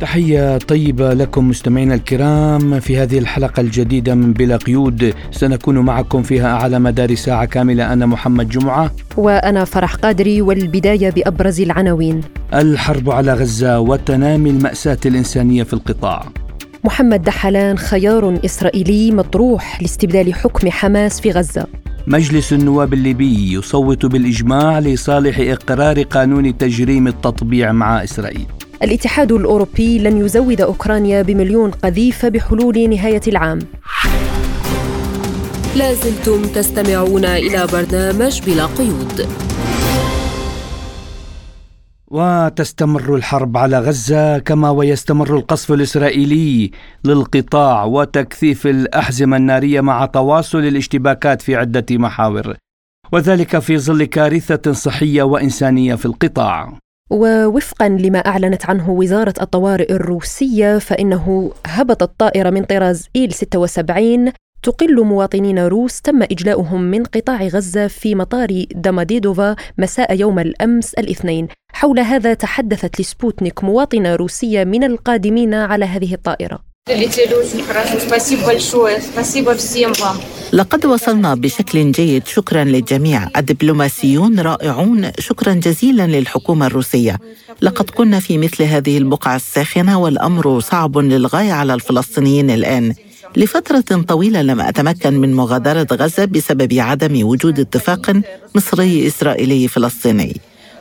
تحية طيبة لكم مستمعينا الكرام في هذه الحلقة الجديدة من بلا قيود. سنكون معكم فيها على مدار ساعة كاملة. أنا محمد جمعة. وأنا فرح قادري والبداية بأبرز العناوين. الحرب على غزة وتنامي المأساة الإنسانية في القطاع. محمد دحلان خيار إسرائيلي مطروح لاستبدال حكم حماس في غزة. مجلس النواب الليبي يصوت بالإجماع لصالح إقرار قانون تجريم التطبيع مع إسرائيل. الاتحاد الأوروبي لن يزود أوكرانيا بمليون قذيفة بحلول نهاية العام. لازلتم تستمعون إلى برنامج بلا قيود. وتستمر الحرب على غزة كما ويستمر القصف الإسرائيلي للقطاع وتكثيف الأحزمة النارية مع تواصل الاشتباكات في عدة محاور وذلك في ظل كارثة صحية وإنسانية في القطاع. ووفقا لما أعلنت عنه وزارة الطوارئ الروسية فإنه هبطت طائره من طراز إيل 76 تقل مواطنين روس تم إجلاؤهم من قطاع غزة في مطار دوموديدوفو مساء يوم الأمس الاثنين. حول هذا تحدثت لسبوتنيك مواطنة روسية من القادمين على هذه لقد وصلنا بشكل جيد. شكرا للجميع. الدبلوماسيون رائعون. شكرا جزيلا للحكومة الروسية. لقد كنا في مثل هذه البقعة الساخنة والأمر صعب للغاية على الفلسطينيين الآن. لفترة طويلة لم أتمكن من مغادرة غزة بسبب عدم وجود اتفاق مصري إسرائيلي فلسطيني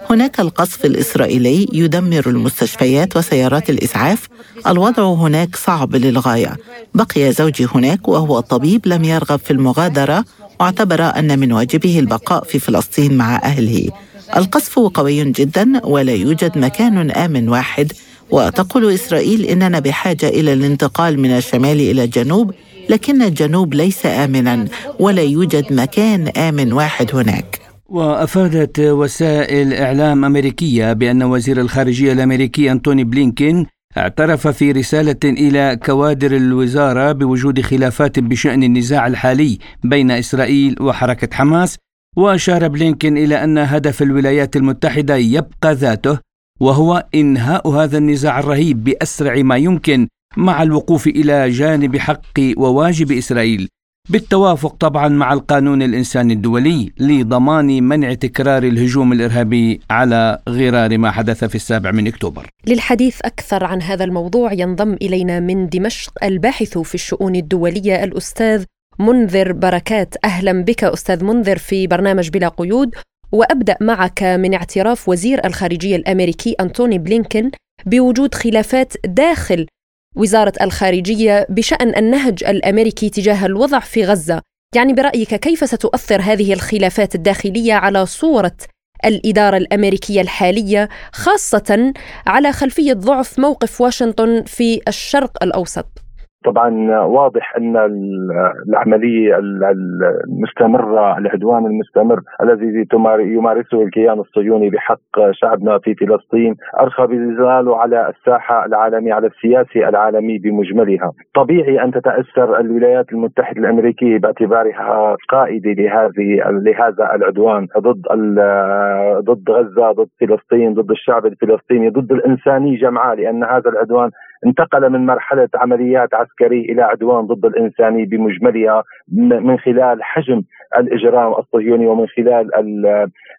هناك القصف الإسرائيلي يدمر المستشفيات وسيارات الإسعاف. الوضع هناك صعب للغاية. بقي زوجي هناك وهو طبيب لم يرغب في المغادرة واعتبر أن من واجبه البقاء في فلسطين مع أهله. القصف قوي جدا ولا يوجد مكان آمن واحد. وتقول إسرائيل إننا بحاجة إلى الانتقال من الشمال إلى الجنوب لكن الجنوب ليس آمنا ولا يوجد مكان آمن واحد هناك. وأفادت وسائل إعلام أمريكية بأن وزير الخارجية الأمريكي أنتوني بلينكين اعترف في رسالة إلى كوادر الوزارة بوجود خلافات بشأن النزاع الحالي بين إسرائيل وحركة حماس وأشار بلينكين إلى أن هدف الولايات المتحدة يبقى ذاته وهو إنهاء هذا النزاع الرهيب بأسرع ما يمكن مع الوقوف إلى جانب حق وواجب إسرائيل. بالتوافق طبعا مع القانون الإنساني الدولي لضمان منع تكرار الهجوم الإرهابي على غرار ما حدث في السابع من أكتوبر. للحديث أكثر عن هذا الموضوع ينضم إلينا من دمشق الباحث في الشؤون الدولية الأستاذ منذر بركات أهلا بك أستاذ منذر في برنامج بلا قيود وأبدأ معك من اعتراف وزير الخارجية الأمريكي أنتوني بلينكن بوجود خلافات داخل وزارة الخارجية بشأن النهج الأمريكي تجاه الوضع في غزة. يعني برأيك كيف ستؤثر هذه الخلافات الداخلية على صورة الإدارة الأمريكية الحالية خاصة على خلفية ضعف موقف واشنطن في الشرق الأوسط؟ طبعا واضح أن العملية المستمرة العدوان المستمر الذي يمارسه الكيان الصهيوني بحق شعبنا في فلسطين أرخى بزلاله على الساحة العالميه على السياسي العالمي بمجملها. طبيعي أن تتأثر الولايات المتحدة الأمريكية باعتبارها قائدة لهذه لهذا العدوان ضد ضد غزة ضد فلسطين ضد الشعب الفلسطيني ضد الإنسانية جمعاء لأن هذا العدوان انتقل من مرحلة عمليات عسكريه إلى عدوان ضد الانسانيه بمجملها من خلال حجم الإجرام الصهيوني ومن خلال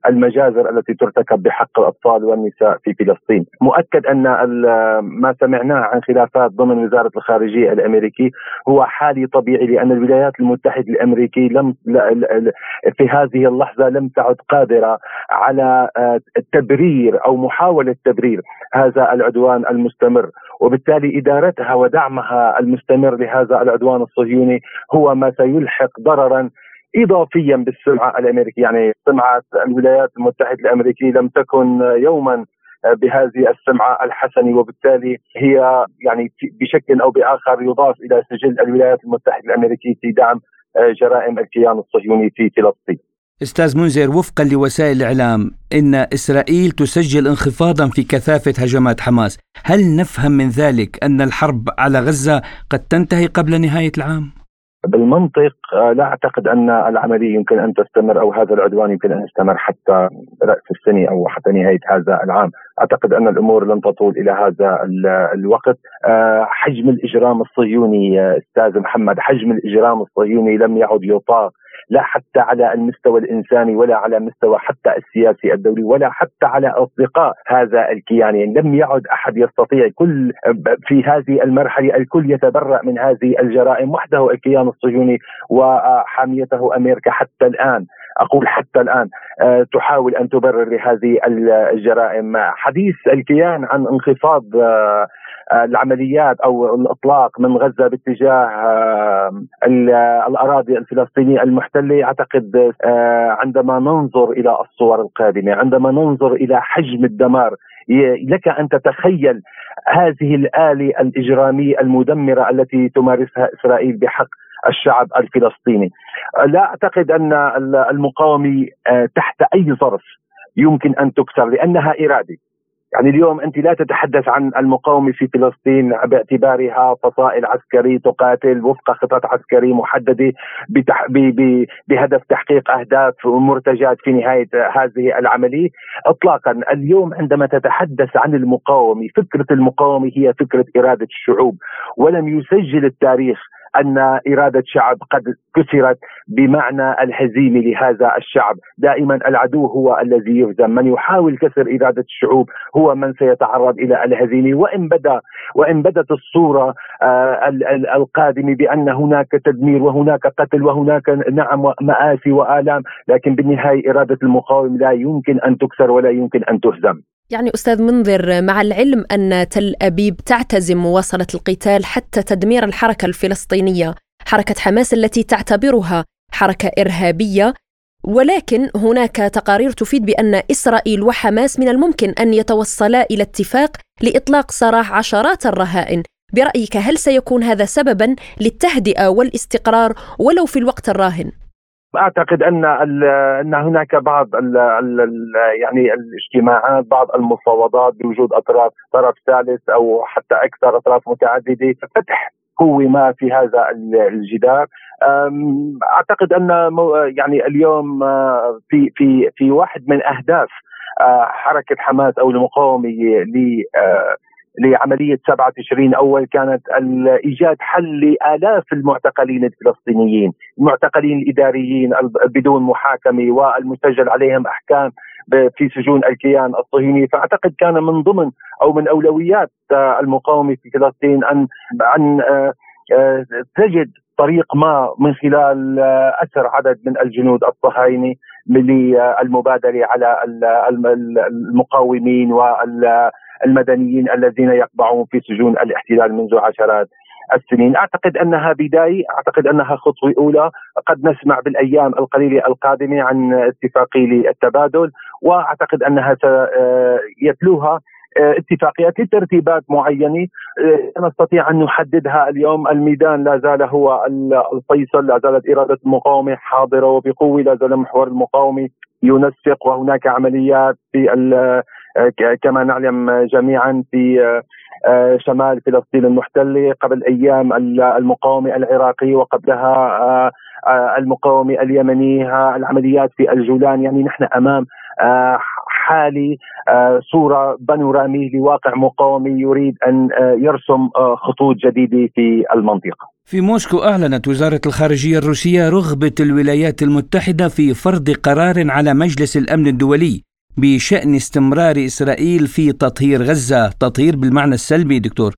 المجازر التي ترتكب بحق الأطفال والنساء في فلسطين. مؤكد أن ما سمعناه عن خلافات ضمن وزارة الخارجية الأمريكي هو حالي طبيعي لأن الولايات المتحدة الامريكيه لم في هذه اللحظة لم تعد قادرة على تبرير أو محاولة تبرير هذا العدوان المستمر وبالتالي إدارتها ودعمها المستمر لهذا العدوان الصهيوني هو ما سيلحق ضررا اضافيا بالسمعه الأمريكية يعني سمعه الولايات المتحدة الأمريكية لم تكن يوما بهذه السمعه الحسنة وبالتالي هي يعني بشكل أو بآخر يضاف إلى سجل الولايات المتحدة الأمريكية في دعم جرائم الكيان الصهيوني في فلسطين. أستاذ منذر وفقا لوسائل الإعلام إن إسرائيل تسجل انخفاضا في كثافة هجمات حماس، هل نفهم من ذلك أن الحرب على غزة قد تنتهي قبل نهاية العام؟ بالمنطق آه، لا أعتقد أن العملية يمكن أن تستمر أو هذا العدوان يمكن أن يستمر حتى رأس السنة أو حتى نهاية هذا العام، أعتقد أن الأمور لن تطول إلى هذا الوقت، آه، حجم الإجرام الصهيوني أستاذ محمد، حجم الإجرام الصهيوني لم يعد يطاق لا حتى على المستوى الإنساني ولا على مستوى حتى السياسي الدولي ولا حتى على أصدقاء هذا الكيان. يعني لم يعد أحد يستطيع كل في هذه المرحلة الكل يتبرأ من هذه الجرائم. وحده الكيان الصهيوني وحاميته أمريكا حتى الآن. أقول حتى الآن أه تحاول أن تبرر لهذه الجرائم. حديث الكيان عن انخفاض أه العمليات أو الإطلاق من غزة باتجاه الأراضي الفلسطينية المحتلة أعتقد آه، عندما ننظر إلى الصور القادمة عندما ننظر إلى حجم الدمار لك أن تتخيل هذه الآلة الإجرامية المدمرة التي تمارسها إسرائيل بحق الشعب الفلسطيني. لا أعتقد أن المقاومة آه، تحت أي ظرف يمكن أن تكسر لأنها إرادة. يعني اليوم أنت لا تتحدث عن المقاومة في فلسطين باعتبارها فصائل عسكري تقاتل وفق خطط عسكرية محددة بتح... ب... ب... بهدف تحقيق أهداف ومرتجات في نهاية هذه العملية. اطلاقا اليوم عندما تتحدث عن المقاومة فكرة المقاومة هي فكرة إرادة الشعوب ولم يسجل التاريخ أن إرادة شعب قد كسرت بمعنى الهزيمه لهذا الشعب، دائما العدو هو الذي يهزم، من يحاول كسر إرادة الشعوب هو من سيتعرض إلى الهزيمه وإن بدا وإن بدت الصورة آه، القادمه بأن هناك تدمير وهناك قتل وهناك نعم مآسي وآلام، لكن بالنهاية إرادة المقاوم لا يمكن أن تكسر ولا يمكن أن تهزم. يعني أستاذ منذر مع العلم أن تل أبيب تعتزم مواصله القتال حتى تدمير الحركة الفلسطينية، حركة حماس التي تعتبرها حركة إرهابية ولكن هناك تقارير تفيد بأن إسرائيل وحماس من الممكن أن يتوصلا إلى اتفاق لإطلاق سراح عشرات الرهائن. برأيك هل سيكون هذا سببا للتهدئة والاستقرار ولو في الوقت الراهن؟ أعتقد أن أن هناك بعض ال ال يعني الاجتماعات بعض المفاوضات بوجود أطراف طرف ثالث أو حتى أكثر أطراف متعددة فتح قوة ما في هذا الجدار. أعتقد أن يعني اليوم آه، في في في واحد من أهداف آه، حركة حماس أو المقاومة آه، لعملية 7 تشرين أول كانت إيجاد حل لآلاف المعتقلين الفلسطينيين المعتقلين الإداريين بدون محاكمة والمسجل عليهم أحكام في سجون الكيان الصهيوني فأعتقد كان من ضمن أو من أولويات المقاومة في فلسطين أن أن آه، آه، تجد طريق ما من خلال آه، أسر عدد من الجنود الصهاينة للمبادرة على المقاومين وال المدنيين الذين يقبعون في سجون الاحتلال منذ عشرات السنين. أعتقد أنها بداية أعتقد أنها خطوة أولى. قد نسمع بالأيام القليلة القادمة عن اتفاقيه للتبادل وأعتقد أنها يتلوها اتفاقيات لترتيبات معينة. نستطيع أن نحددها اليوم. الميدان لا زال هو الفيصل لا زالت إرادة المقاومة حاضرة وبقوة لا زال محور المقاومة ينسق وهناك عمليات في كما نعلم جميعا في آه، شمال فلسطين المحتلة قبل أيام المقاومة العراقية وقبلها آه، آه، المقاومة اليمنية العمليات في الجولان يعني نحن أمام حالي صورة بانوراميه لواقع مقاومي يريد أن يرسم خطوط جديدة في المنطقة. في موسكو أعلنت وزارة الخارجية الروسية رغبة الولايات المتحدة في فرض قرار على مجلس الأمن الدولي بشأن استمرار إسرائيل في تطهير غزة. تطهير بالمعنى السلبي دكتور.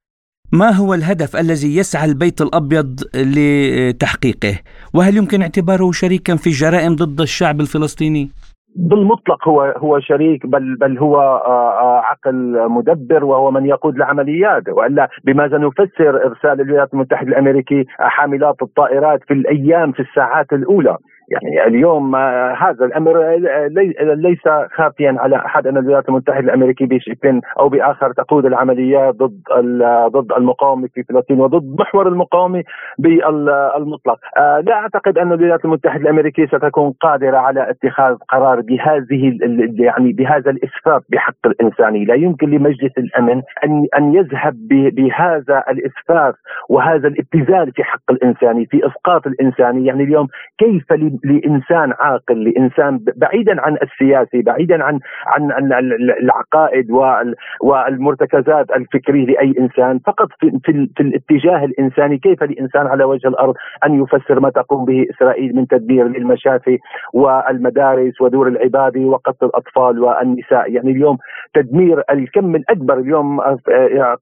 ما هو الهدف الذي يسعى البيت الأبيض لتحقيقه؟ وهل يمكن اعتباره شريكا في الجرائم ضد الشعب الفلسطيني؟ بالمطلق هو هو شريك بل بل هو آه، آه، عقل مدبر وهو من يقود العمليات. وإلا بماذا نفسر إرسال الولايات المتحدة الامريكيه حاملات الطائرات في الأيام في الساعات الأولى. يعني اليوم هذا الأمر ليس خافيا على أحد أن الولايات المتحدة الأمريكية بشكل أو بآخر تقود العمليات ضد ضد المقاومة في فلسطين وضد محور المقاومة بالمطلق. لا أعتقد أن الولايات المتحدة الأمريكية ستكون قادرة على اتخاذ قرار بهذه يعني بهذا الإسفاف بحق الانساني لا يمكن لمجلس الأمن ان أن يذهب بهذا الإسفاف وهذا الابتذال في حق الانساني في إسقاط الانساني يعني اليوم كيف لإنسان عاقل لإنسان بعيدا عن السياسي بعيدا عن عن, العقائد والمرتكزات الفكرية لأي إنسان. فقط في, في, في الاتجاه الإنساني كيف لانسان على وجه الأرض أن يفسر ما تقوم به إسرائيل من تدمير للمشافي والمدارس ودور العباده وقتل الأطفال والنساء؟ يعني اليوم تدمير الكم الأكبر اليوم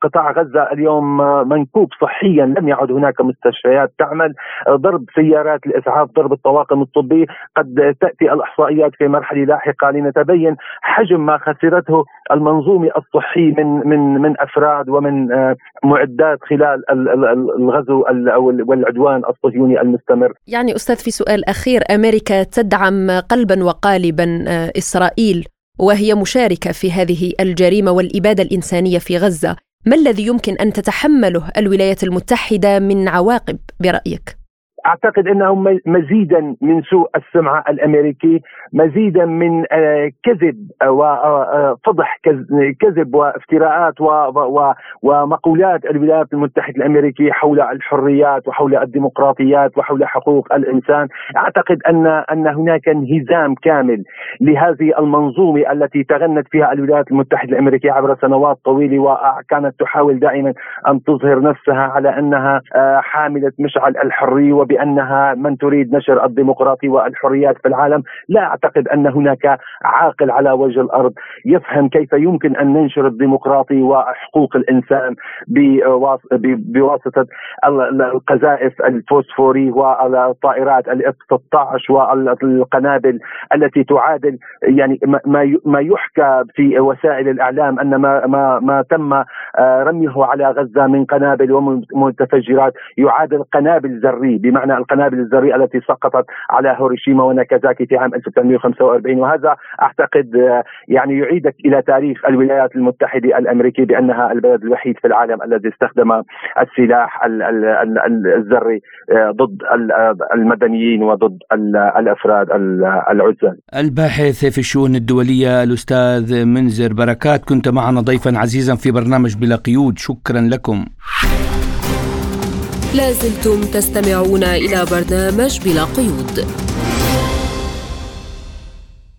قطاع غزة اليوم منكوب صحيا لم يعد هناك مستشفيات تعمل ضرب سيارات الاسعاف ضرب الطواقم الطبي قد تأتي الإحصائيات في مرحلة لاحقة لنتبين حجم ما خسرته المنظومه الصحيه من من من أفراد ومن معدات خلال الغزو والعدوان الصهيوني المستمر. يعني أستاذ في سؤال أخير أمريكا تدعم قلبا وقالبا إسرائيل وهي مشاركة في هذه الجريمة والإبادة الإنسانية في غزة ما الذي يمكن أن تتحمله الولايات المتحدة من عواقب برأيك أعتقد انه مزيدا من سوء السمعه الأمريكي مزيدا من آه، كذب وفضح كذب وافتراءات ومقولات الولايات المتحدة الأمريكية حول الحريات وحول الديمقراطيات وحول حقوق الإنسان. أعتقد أن أن هناك انهزام كامل لهذه المنظومة التي تغنت فيها الولايات المتحدة الأمريكية عبر سنوات طويلة وكانت تحاول دائما أن تظهر نفسها على أنها آه، حاملة مشعل الحريه بأنها من تريد نشر الديمقراطيه والحريات في العالم لا أعتقد أن هناك عاقل على وجه الأرض يفهم كيف يمكن أن ننشر الديمقراطيه وحقوق الإنسان بواسطة القذائف الفوسفوري والطائرات الإف 16 والقنابل التي تعادل. يعني ما ما يحكى في وسائل الإعلام أن ما ما ما تم آه، رميه على غزة من قنابل ومتفجرات يعادل قنابل ذريه بمعنى بمعنى القنابل الذرية التي سقطت على هوريشيما وناكازاكي في عام 1945 وهذا أعتقد آه، يعني يعيدك إلى تاريخ الولايات المتحدة الأمريكية بأنها البلد الوحيد في العالم الذي استخدم السلاح الذري آه، ضد المدنيين وضد الأفراد العزل. الباحث في الشؤون الدولية الأستاذ منذر بركات كنت معنا ضيفا عزيزا في برنامج بلا قيود شكرا لكم. لازلتم تستمعون إلى برنامج بلا قيود.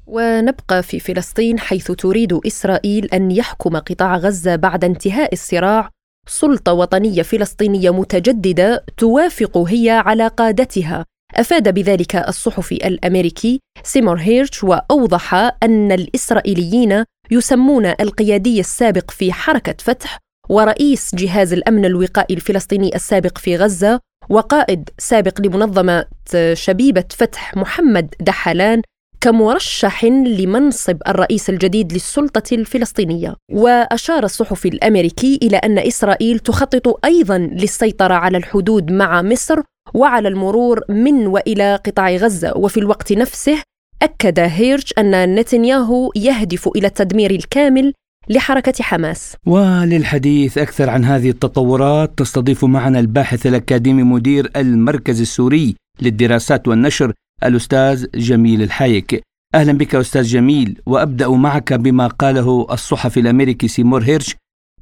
ونبقى في فلسطين حيث تريد إسرائيل أن يحكم قطاع غزة بعد انتهاء الصراع. سلطة وطنية فلسطينية متجددة توافق هي على قادتها. أفاد بذلك الصحفي الأمريكي سيمور هيرش وأوضح أن الإسرائيليين يسمون القيادي السابق في حركة فتح ورئيس جهاز الأمن الوقائي الفلسطيني السابق في غزة وقائد سابق لمنظمة شبيبة فتح محمد دحلان كمرشح لمنصب الرئيس الجديد للسلطة الفلسطينية. وأشار الصحفي الأمريكي إلى أن إسرائيل تخطط أيضا للسيطرة على الحدود مع مصر وعلى المرور من وإلى قطاع غزة. وفي الوقت نفسه أكد هيرش أن نتنياهو يهدف إلى التدمير الكامل لحركة حماس. وللحديث أكثر عن هذه التطورات تستضيف معنا الباحث الأكاديمي مدير المركز السوري للدراسات والنشر الأستاذ جميل الحايك. أهلا بك أستاذ جميل وأبدأ معك بما قاله الصحفي الأمريكي سيمور هيرش.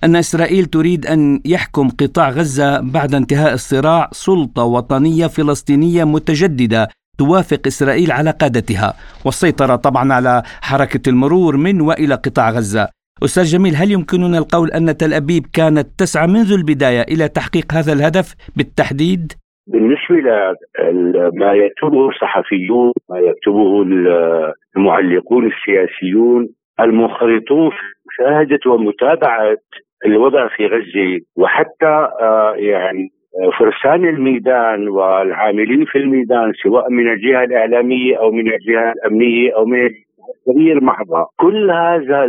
أن إسرائيل تريد أن يحكم قطاع غزة بعد انتهاء الصراع سلطة وطنية فلسطينية متجددة توافق إسرائيل على قادتها. والسيطرة طبعا على حركة المرور من وإلى قطاع غزة. أستاذ جميل هل يمكننا القول أن تل أبيب كانت تسعى منذ البداية إلى تحقيق هذا الهدف بالتحديد؟ بالنسبة لما يكتبه الصحفيون ما يكتبه المعلقون السياسيون المنخرطون في مشاهدة ومتابعة الوضع في غزة وحتى آه، يعني فرسان الميدان والعاملين في الميدان سواء من الجهة الإعلامية أو من الجهة الأمنية أو من كبير محضة. كل هذا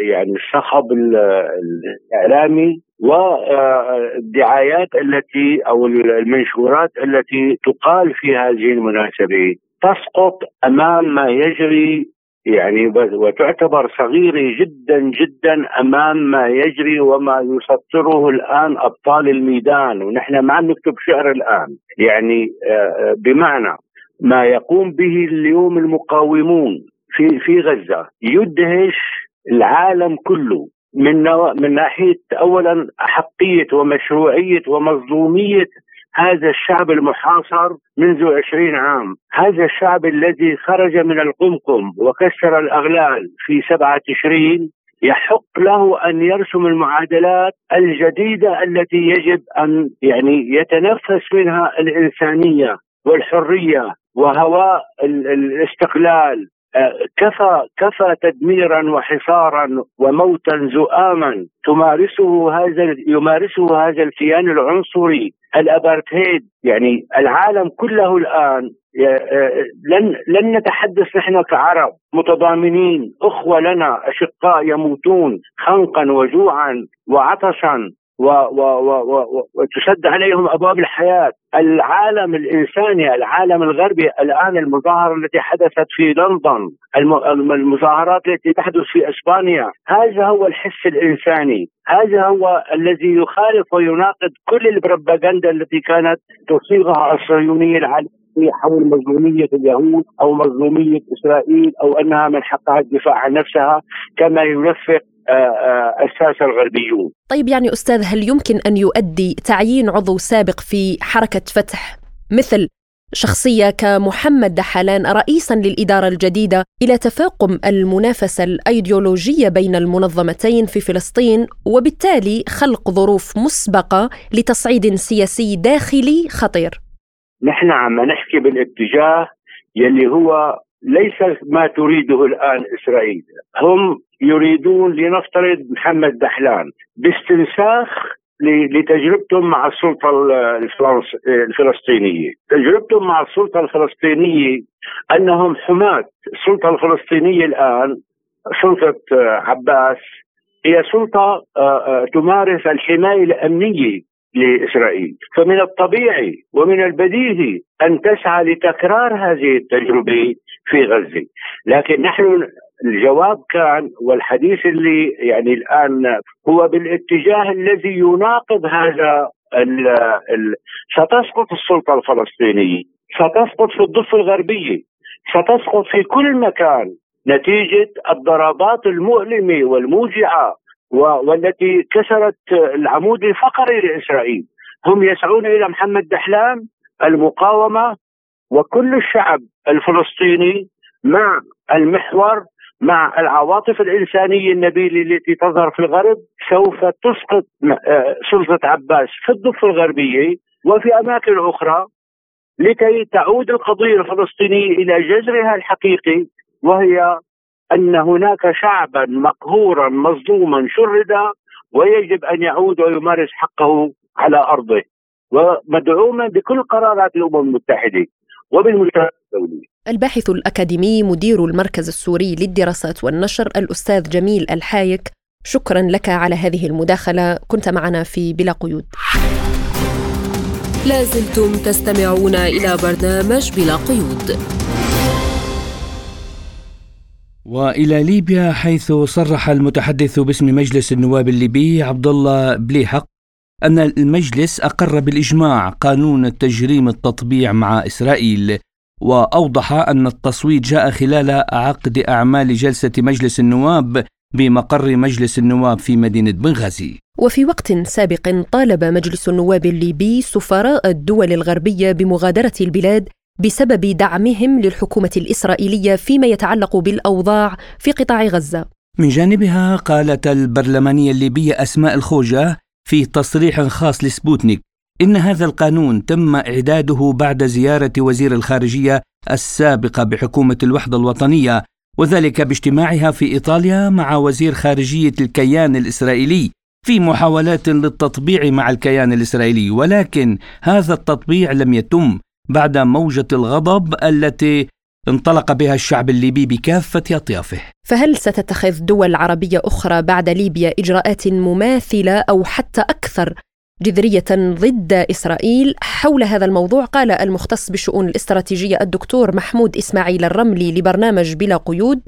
يعني الصخب الإعلامي والدعايات التي أو المنشورات التي تقال في هذه المناسبة. تسقط أمام ما يجري يعني وتعتبر صغيرة جدا جدا أمام ما يجري وما يسطره الآن أبطال الميدان. ونحن ما عم نكتب شعر الآن. يعني بمعنى ما يقوم به اليوم المقاومون. في في غزة. يدهش العالم كله. من من ناحية اولا احقيه ومشروعية ومظلومية هذا الشعب المحاصر منذ عشرين عام. هذا الشعب الذي خرج من القمقم وكسر الأغلال في سبعة تشرين يحق له أن يرسم المعادلات الجديدة التي يجب أن يعني يتنفس منها الإنسانية والحرية وهواء الاستقلال كفى كفى تدميرا وحصارا وموتا زؤاما. تمارسه هذا يمارسه هذا الكيان العنصري الأبارتهيد. يعني العالم كله الآن لن لن نتحدث نحن كعرب متضامنين. إخوة لنا أشقاء يموتون خنقا وجوعا وعطشا. وتسد عليهم أبواب الحياة، العالم الإنساني، العالم الغربي الآن المظاهرة التي حدثت في لندن، المظاهرات التي تحدث في إسبانيا، هذا هو الحس الإنساني، هذا هو الذي يخالف ويناقض كل البروباغندا التي كانت تصيغها الصهيونية العالمية حول مظلومية اليهود أو مظلومية إسرائيل أو أنها من حقها الدفاع عن نفسها كما ينفق الساسه الغربيون. طيب يعني أستاذ هل يمكن أن يؤدي تعيين عضو سابق في حركة فتح مثل شخصية كمحمد دحالان رئيسا للإدارة الجديدة إلى تفاقم المنافسة الأيديولوجية بين المنظمتين في فلسطين وبالتالي خلق ظروف مسبقة لتصعيد سياسي داخلي خطير. نحن عم نحكي بالاتجاه يلي هو ليس ما تريده الآن إسرائيل، هم يريدون لنفترض محمد دحلان باستنساخ لتجربتهم مع السلطة الفلسطينية. تجربتهم مع السلطة الفلسطينية أنهم حماة. السلطة الفلسطينية الآن سلطة عباس هي سلطة آه، آه، تمارس الحماية الأمنية لإسرائيل. فمن الطبيعي ومن البديهي أن تسعى لتكرار هذه التجربة في غزة. لكن نحن الجواب كان والحديث اللي يعني الآن هو بالاتجاه الذي يناقض هذا ال ال ستسقط السلطة الفلسطينية ستسقط في الضفة الغربية ستسقط في كل مكان نتيجة الضربات المؤلمة والموجعة والتي كسرت العمود الفقري لإسرائيل. هم يسعون إلى محمد دحلان المقاومة وكل الشعب الفلسطيني مع المحور مع العواطف الإنسانية النبيلة التي تظهر في الغرب. سوف تسقط آه، سلطة عباس في الضفة الغربية وفي أماكن أخرى لكي تعود القضية الفلسطينية إلى جذرها الحقيقي وهي أن هناك شعبا مقهورا مظلوما شرد ويجب أن يعود ويمارس حقه على أرضه ومدعوما بكل قرارات الأمم المتحدة وبالمجتمع الدولي الباحث الأكاديمي مدير المركز السوري للدراسات والنشر الأستاذ جميل الحايك شكرا لك على هذه المداخلة. كنت معنا في بلا قيود. لازلتم تستمعون إلى برنامج بلا قيود. وإلى ليبيا حيث صرح المتحدث باسم مجلس النواب الليبي عبد الله بليحق أن المجلس أقر بالإجماع قانون التجريم التطبيع مع إسرائيل وأوضح أن التصويت جاء خلال عقد أعمال جلسة مجلس النواب بمقر مجلس النواب في مدينة بنغازي. وفي وقت سابق طالب مجلس النواب الليبي سفراء الدول الغربية بمغادرة البلاد بسبب دعمهم للحكومة الإسرائيلية فيما يتعلق بالأوضاع في قطاع غزة. من جانبها قالت البرلمانية الليبية أسماء الخوجة في تصريح خاص لسبوتنيك إن هذا القانون تم إعداده بعد زيارة وزير الخارجية السابقة بحكومة الوحدة الوطنية وذلك باجتماعها في إيطاليا مع وزير خارجية الكيان الإسرائيلي في محاولات للتطبيع مع الكيان الإسرائيلي ولكن هذا التطبيع لم يتم بعد موجة الغضب التي انطلق بها الشعب الليبي بكافة أطيافه. فهل ستتخذ دول عربية أخرى بعد ليبيا إجراءات مماثلة أو حتى أكثر جذرية ضد إسرائيل؟ حول هذا الموضوع قال المختص بالشؤون الاستراتيجية الدكتور محمود إسماعيل الرملي لبرنامج بلا قيود.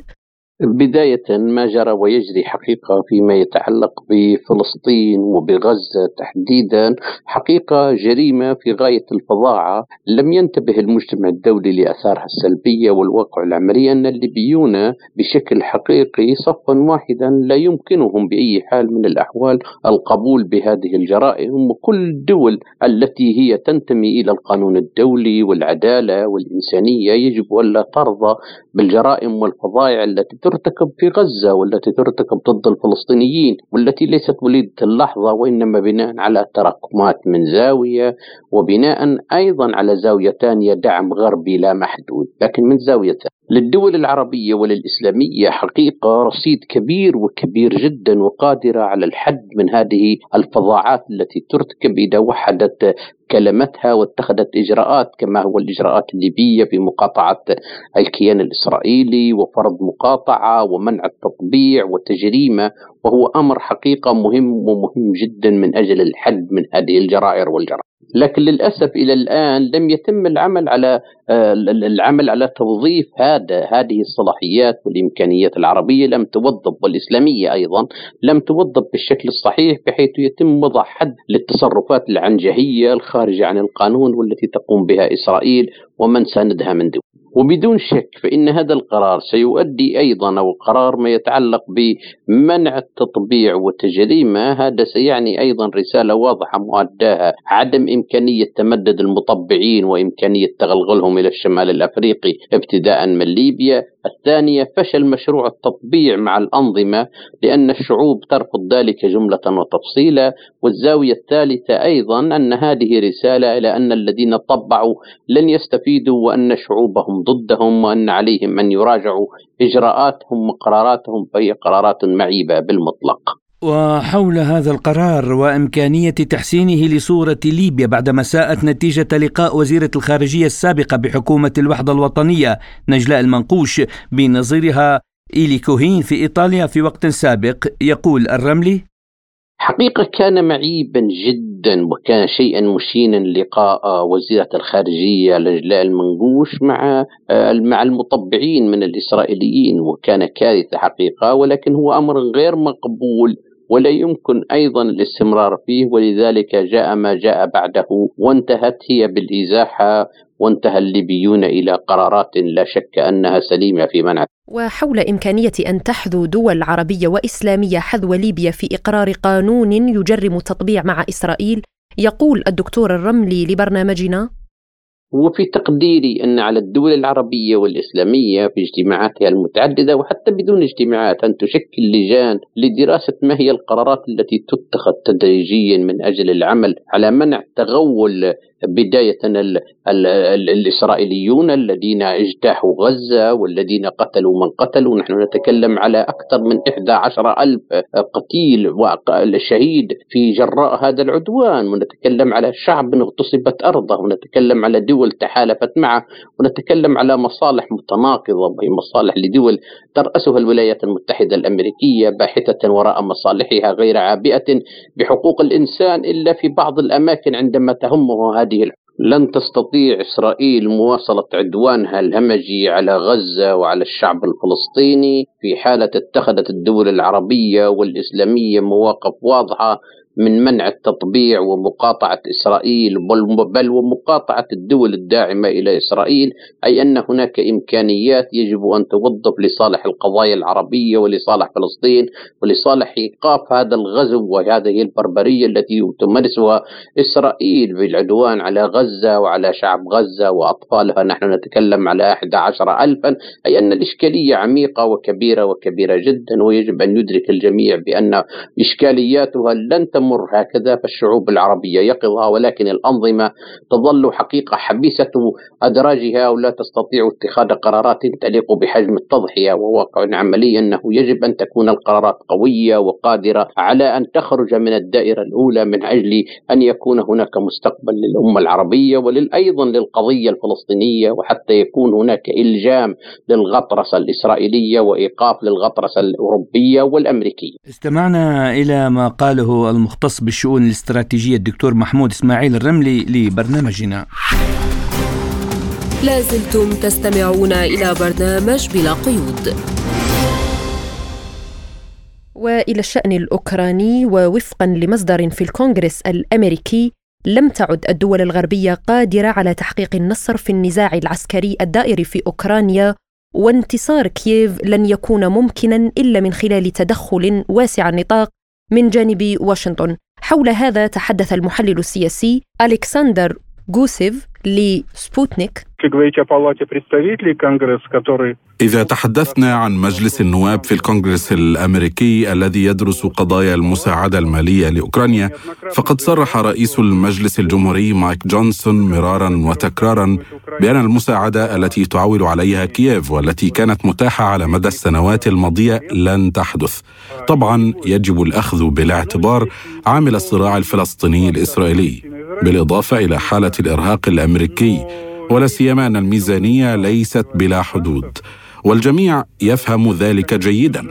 بداية ما جرى ويجري حقيقة فيما يتعلق بفلسطين وبغزة تحديدا. حقيقة جريمة في غاية الفظاعة. لم ينتبه المجتمع الدولي لأثارها السلبية والواقع العملي أن الليبيون بشكل حقيقي صفا واحدا لا يمكنهم بأي حال من الأحوال القبول بهذه الجرائم وكل الدول التي هي تنتمي إلى القانون الدولي والعدالة والإنسانية يجب ألا ترضى بالجرائم والفظائع التي ترتكب في غزة والتي ترتكب ضد الفلسطينيين والتي ليست وليدة اللحظة وإنما بناء على تراكمات من زاوية وبناء أيضا على زاوية ثانية دعم غربي لا محدود لكن من زاوية ثانية للدول العربية وللإسلامية حقيقة رصيد كبير وكبير جدا وقادرة على الحد من هذه الفظاعات التي ترتكب إذا وحدت كلمتها واتخذت إجراءات كما هو الإجراءات الليبية في مقاطعة الكيان الإسرائيلي وفرض مقاطعة ومنع التطبيع وتجريمة وهو أمر حقيقة مهم ومهم جدا من أجل الحد من هذه الجرائر والجرائم. لكن للأسف إلى الآن لم يتم العمل على آه، العمل على توظيف هذا هذه الصلاحيات والإمكانيات العربية لم توظف والإسلامية أيضا لم توظف بالشكل الصحيح بحيث يتم وضع حد للتصرفات العنجهية الخارجة عن القانون والتي تقوم بها إسرائيل ومن ساندها من دول. وبدون شك فإن هذا القرار سيؤدي أيضا أو قرار ما يتعلق بمنع التطبيع وتجريمه هذا سيعني أيضا رسالة واضحة مؤداها عدم إمكانية تمدد المطبعين وإمكانية تغلغلهم إلى الشمال الأفريقي ابتداء من ليبيا الثانية فشل مشروع التطبيع مع الأنظمة لأن الشعوب ترفض ذلك جملة وتفصيلا. والزاوية الثالثة أيضا أن هذه رسالة إلى أن الذين طبعوا لن يستفيدوا وأن شعوبهم ضدهم وأن عليهم أن يراجعوا إجراءاتهم وقراراتهم فهي قرارات معيبة بالمطلق. وحول هذا القرار وإمكانية تحسينه لصورة ليبيا بعدما ساءت نتيجة لقاء وزيرة الخارجية السابقة بحكومة الوحدة الوطنية نجلاء المنقوش بنظيرها إيلي كوهين في إيطاليا في وقت سابق. يقول الرملي حقيقة كان معيبا جدا وكان شيئا مشينا لقاء وزيرة الخارجية لجلاء المنقوش مع مع المطبعين من الإسرائيليين وكان كارثة حقيقة ولكن هو أمر غير مقبول. ولا يمكن أيضا الاستمرار فيه ولذلك جاء ما جاء بعده وانتهت هي بالإزاحة وانتهى الليبيون إلى قرارات لا شك أنها سليمة في منع. وحول إمكانية أن تحذو دول عربية وإسلامية حذو ليبيا في إقرار قانون يجرم التطبيع مع إسرائيل يقول الدكتور الرملي لبرنامجنا. وفي تقديري أن على الدول العربية والإسلامية في اجتماعاتها المتعددة وحتى بدون اجتماعات أن تشكل لجان لدراسة ما هي القرارات التي تتخذ تدريجيا من أجل العمل على منع تغول بداية ال ال ال الإسرائيليون الذين اجتاحوا غزة والذين قتلوا من قتلوا. نحن نتكلم على أكثر من 11 ألف قتيل وشهيد في جراء هذا العدوان. ونتكلم على شعب اغتصبت أرضه. ونتكلم على دول تحالفت معه ونتكلم على مصالح متناقضة وهي مصالح لدول ترأسها الولايات المتحدة الأمريكية باحثة وراء مصالحها غير عابئة بحقوق الإنسان إلا في بعض الأماكن عندما تهمه هذه لن تستطيع إسرائيل مواصلة عدوانها الهمجي على غزة وعلى الشعب الفلسطيني في حالة اتخذت الدول العربية والإسلامية مواقف واضحة من منع التطبيع ومقاطعة إسرائيل بل ومقاطعة الدول الداعمة إلى إسرائيل أي أن هناك إمكانيات يجب أن توظف لصالح القضايا العربية ولصالح فلسطين ولصالح إيقاف هذا الغزو وهذه البربرية التي تمارسها إسرائيل بالعدوان على غزة وعلى شعب غزة وأطفالها. نحن نتكلم على 11 ألفا. أي أن الإشكالية عميقة وكبيرة وكبيرة جدا ويجب أن يدرك الجميع بأن إشكالياتها لن تمر تمر هكذا فالشعوب العربية يقظة ولكن الأنظمة تظل حقيقة حبيسة أدراجها ولا تستطيع اتخاذ قرارات تليق بحجم التضحية وواقع عملي أنه يجب أن تكون القرارات قوية وقادرة على أن تخرج من الدائرة الأولى من أجل أن يكون هناك مستقبل للأمة العربية ولأيضا للقضية الفلسطينية وحتى يكون هناك إلجام للغطرسة الإسرائيلية وإيقاف للغطرسة الأوروبية والأمريكية. استمعنا إلى ما قاله المخ المختص بالشؤون الاستراتيجية الدكتور محمود إسماعيل الرملي لبرنامجنا. لازلتم تستمعون إلى برنامج بلا قيود. وإلى الشأن الأوكراني ووفقا لمصدر في الكونغرس الأمريكي لم تعد الدول الغربية قادرة على تحقيق النصر في النزاع العسكري الدائر في أوكرانيا وانتصار كييف لن يكون ممكنا إلا من خلال تدخل واسع النطاق من جانب واشنطن. حول هذا تحدث المحلل السياسي الكسندر جوسيف لسبوتنيك إذا تحدثنا عن مجلس النواب في الكونغرس الأمريكي الذي يدرس قضايا المساعدة المالية لأوكرانيا فقد صرح رئيس المجلس الجمهوري مايك جونسون مرارا وتكرارا بأن المساعدة التي تعول عليها كييف والتي كانت متاحة على مدى السنوات الماضية لن تحدث. طبعا يجب الأخذ بالاعتبار عامل الصراع الفلسطيني الإسرائيلي بالإضافة إلى حالة الإرهاق الأمريكي. ولا سيما أن الميزانية ليست بلا حدود والجميع يفهم ذلك جيدا.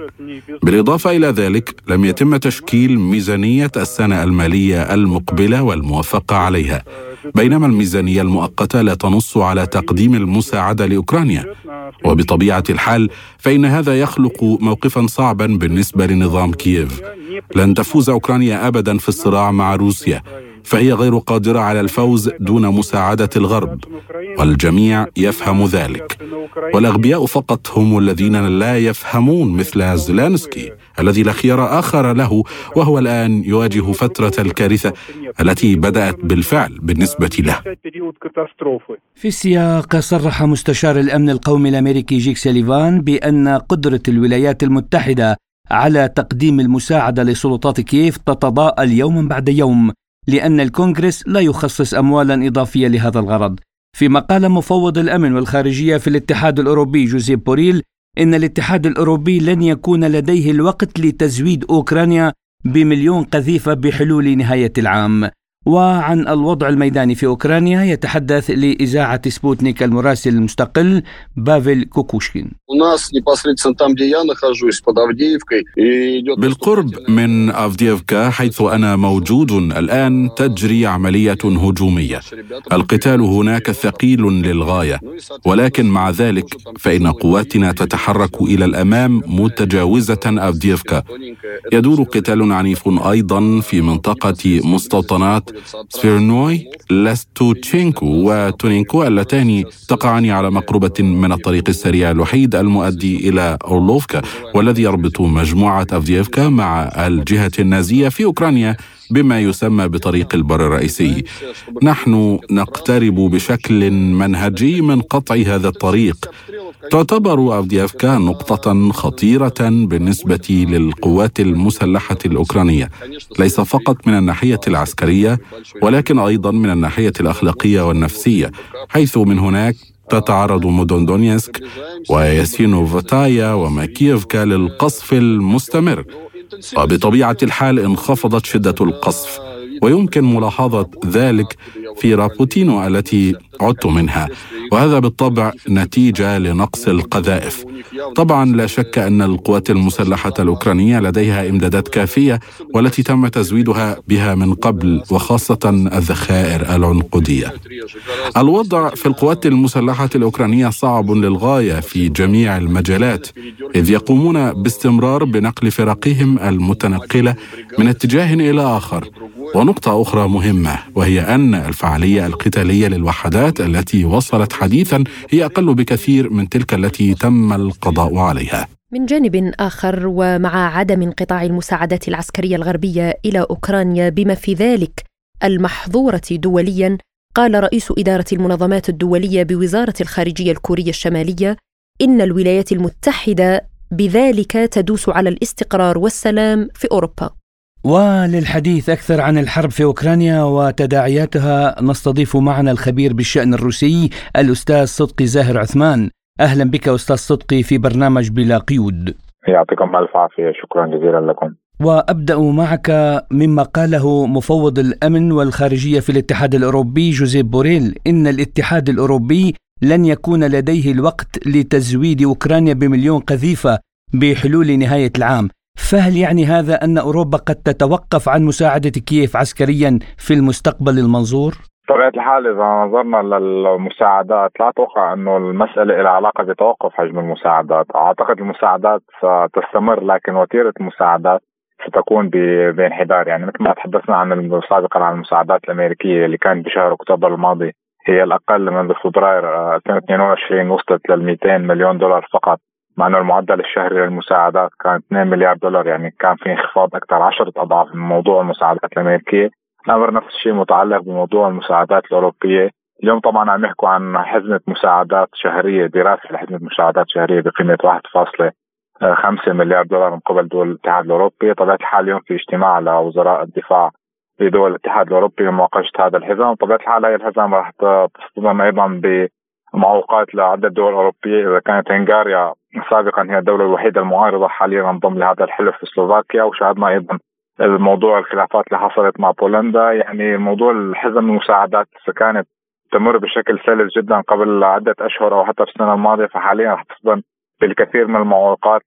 بالإضافة إلى ذلك لم يتم تشكيل ميزانية السنة المالية المقبلة والموافقة عليها بينما الميزانية المؤقتة لا تنص على تقديم المساعدة لأوكرانيا. وبطبيعة الحال فإن هذا يخلق موقفا صعبا بالنسبة لنظام كييف. لن تفوز أوكرانيا ابدا في الصراع مع روسيا. فهي غير قادرة على الفوز دون مساعدة الغرب والجميع يفهم ذلك والأغبياء فقط هم الذين لا يفهمون مثل زيلانسكي الذي لا خيار آخر له وهو الآن يواجه فترة الكارثة التي بدأت بالفعل بالنسبة له. في السياق صرح مستشار الأمن القومي الأمريكي جيك سليفان بأن قدرة الولايات المتحدة على تقديم المساعدة لسلطات كييف تتضاءل يوما بعد يوم لأن الكونغرس لا يخصص أموالا إضافية لهذا الغرض. فيما قال مفوض الأمن والخارجية في الاتحاد الأوروبي جوزيف بوريل إن الاتحاد الأوروبي لن يكون لديه الوقت لتزويد أوكرانيا بمليون قذيفة بحلول نهاية العام. وعن الوضع الميداني في أوكرانيا يتحدث لإذاعة سبوتنيك المراسل المستقل بافل كوكوشكين. بالقرب من أفديفكا حيث أنا موجود الآن تجري عملية هجومية. القتال هناك ثقيل للغاية. ولكن مع ذلك فإن قواتنا تتحرك إلى الأمام متجاوزة أفديفكا يدور قتال عنيف أيضا في منطقة مستوطنات سفيرنوي لاستوتشينكو وتونينكو اللتان تقعان على مقربة من الطريق السريع الوحيد المؤدي إلى أورلوفكا والذي يربط مجموعة أفديفكا مع الجهة النازية في أوكرانيا بما يسمى بطريق البر الرئيسي. نحن نقترب بشكل منهجي من قطع هذا الطريق. تعتبر أفديافكا نقطة خطيرة بالنسبة للقوات المسلحة الأوكرانية. ليس فقط من الناحية العسكرية ولكن أيضا من الناحية الأخلاقية والنفسية حيث من هناك تتعرض مدن دونيسك وياسينوفاتايا وماكييفكا للقصف المستمر. وبطبيعة الحال انخفضت شدة القصف ويمكن ملاحظة ذلك في رابوتينو التي عدت منها. وهذا بالطبع نتيجة لنقص القذائف. طبعا لا شك أن القوات المسلحة الأوكرانية لديها إمدادات كافية والتي تم تزويدها بها من قبل وخاصة الذخائر العنقودية. الوضع في القوات المسلحة الأوكرانية صعب للغاية في جميع المجالات إذ يقومون باستمرار بنقل فرقهم المتنقلة من اتجاه إلى آخر. ونقطة أخرى مهمة وهي أن الفعالية القتالية للوحدات التي وصلت حديثا هي أقل بكثير من تلك التي تم القضاء عليها. من جانب آخر ومع عدم انقطاع المساعدات العسكرية الغربية إلى أوكرانيا بما في ذلك المحظورة دوليا قال رئيس إدارة المنظمات الدولية بوزارة الخارجية الكورية الشمالية إن الولايات المتحدة بذلك تدوس على الاستقرار والسلام في أوروبا وللحديث أكثر عن الحرب في أوكرانيا وتداعياتها نستضيف معنا الخبير بالشأن الروسي الأستاذ صدقي زاهر عثمان. أهلا بك أستاذ صدقي في برنامج بلا قيود. يعطيكم ألف عافية شكرا جزيلا لكم. وأبدأ معك مما قاله مفوض الأمن والخارجية في الاتحاد الأوروبي جوزيف بوريل. إن الاتحاد الأوروبي لن يكون لديه الوقت لتزويد أوكرانيا بمليون قذيفة بحلول نهاية العام. فهل يعني هذا أن أوروبا قد تتوقف عن مساعدة كييف عسكريا في المستقبل المنظور؟ بطبيعة الحال إذا نظرنا للمساعدات لا أتوقع أنه المسألة لها علاقة بتوقف حجم المساعدات. أعتقد المساعدات ستستمر لكن وتيرة المساعدات ستكون بانحدار. يعني مثل ما تحدثنا عن سابقا عن المساعدات الأمريكية اللي كانت بشهر أكتوبر الماضي هي الأقل منذ فبراير 2022 وصلت لل 200 مليون دولار فقط. مع إنه المعدل الشهري للمساعدات كان 2 مليار دولار يعني كان في انخفاض أكثر 10 أضعاف من موضوع المساعدات الأمريكية. الامر نفس الشيء متعلق بموضوع المساعدات الأوروبية. اليوم طبعا عم يحكوا عن حزمة مساعدات شهرية دراسة لحزمة مساعدات شهرية بقيمة 1.5 مليار دولار من قبل دول الاتحاد الأوروبي. طبيعة الحال اليوم في اجتماع لوزراء الدفاع في دول الاتحاد الأوروبي لمناقشه هذا الحزام. طبيعة الحال هذه الحزام راح تصطدم أيضا بمعوقات لعده دول أوروبية إذا كانت هنغاريا سابقا هي الدولة الوحيدة المعارضة حاليا انضم لهذا الحلف في سلوفاكيا وشاهدنا أيضا الموضوع الخلافات اللي حصلت مع بولندا. يعني موضوع الحزم المساعدات كانت تمر بشكل سلس جدا قبل عدة أشهر أو حتى في السنة الماضية فحاليا رح تصدم بالكثير من المعوقات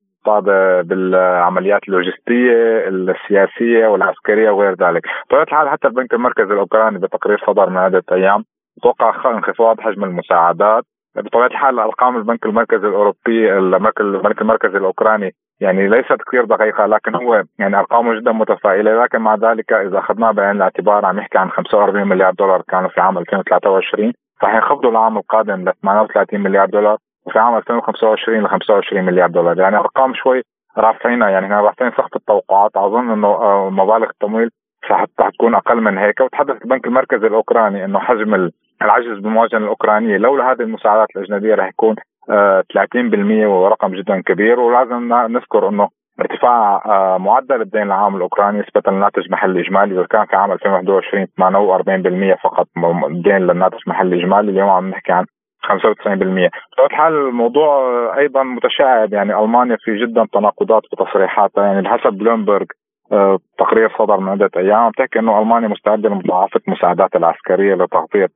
بالعمليات اللوجستية السياسية والعسكرية وغير ذلك. بطبيعة الحال حتى البنك المركزي الأوكراني بتقرير صدر من عدة أيام توقع انخفاض حجم المساعدات. بطبيعة الحال أرقام البنك المركزي الأوروبي البنك المركزي الأوكراني يعني ليست كثير دقيقة لكن هو يعني أرقامه جدا متفائلة. لكن مع ذلك إذا أخذناه بعين الاعتبار عم يحكي عن 45 مليار دولار كانوا في عام 2023 رح ينخفضوا العام القادم ل 38 مليار دولار وفي عام 2025 ل 25 مليار دولار. يعني أرقام شوي رافعينها يعني رافعين سقف التوقعات. أظن إنه آه، مبالغ التمويل حتى تكون أقل من هيك. وتحدث البنك المركزي الأوكراني إنه حجم العجز بالمواجهه الاوكرانيه لولا هذه المساعدات الأجنبية رح يكون 30% آه، ورقم جدا كبير. ولازم نذكر إنه ارتفاع آه، معدل الدين العام الأوكراني نسبه للناتج المحلي الإجمالي. إذا كان في عام 2021 48% فقط الدين للناتج المحلي الإجمالي. اليوم عم نحكي عن 95% بطبيعة الحال الموضوع أيضا متشعب. يعني ألمانيا في جدا تناقضات بتصريحاتها يعني بحسب بلومبرج تقرير صدر من عدة أيام بتحكي إنه ألمانيا مستعدة لمضاعفة المساعدات العسكرية لتغطية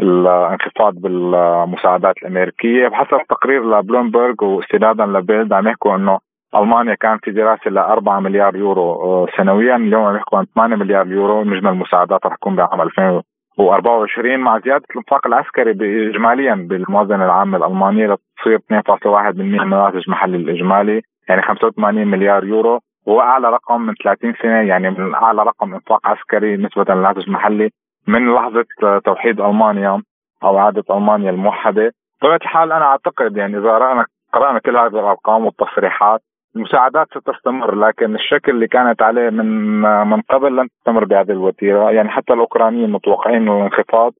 الانخفاض بالمساعدات الأمريكية. بحسب تقرير لبلومبرج واستنادا لبيلد عم يحكوا إنه ألمانيا كان في دراسة ل 4 مليار يورو آه، سنويا اليوم عم يحكوا عن 8 مليار يورو مجمل المساعدات رح تكون بعام 2024 مع زيادة الانفاق العسكري اجماليا بالموازنة العامة الألمانية لتصير 2.1% من الناتج المحلي الإجمالي يعني 85 مليار يورو. هو اعلى رقم من 30 سنة يعني من أعلى رقم إنفاق عسكري نسبة للناتج المحلي من لحظة توحيد ألمانيا أو إعادة ألمانيا الموحدة. بطبيعة الحال أنا أعتقد يعني إذا رانا قرأنا كل هذه الأرقام والتصريحات المساعدات ستستمر لكن الشكل اللي كانت عليه من من قبل لن تستمر بهذه الوتيرة. يعني حتى الأوكرانيين متوقعين الانخفاض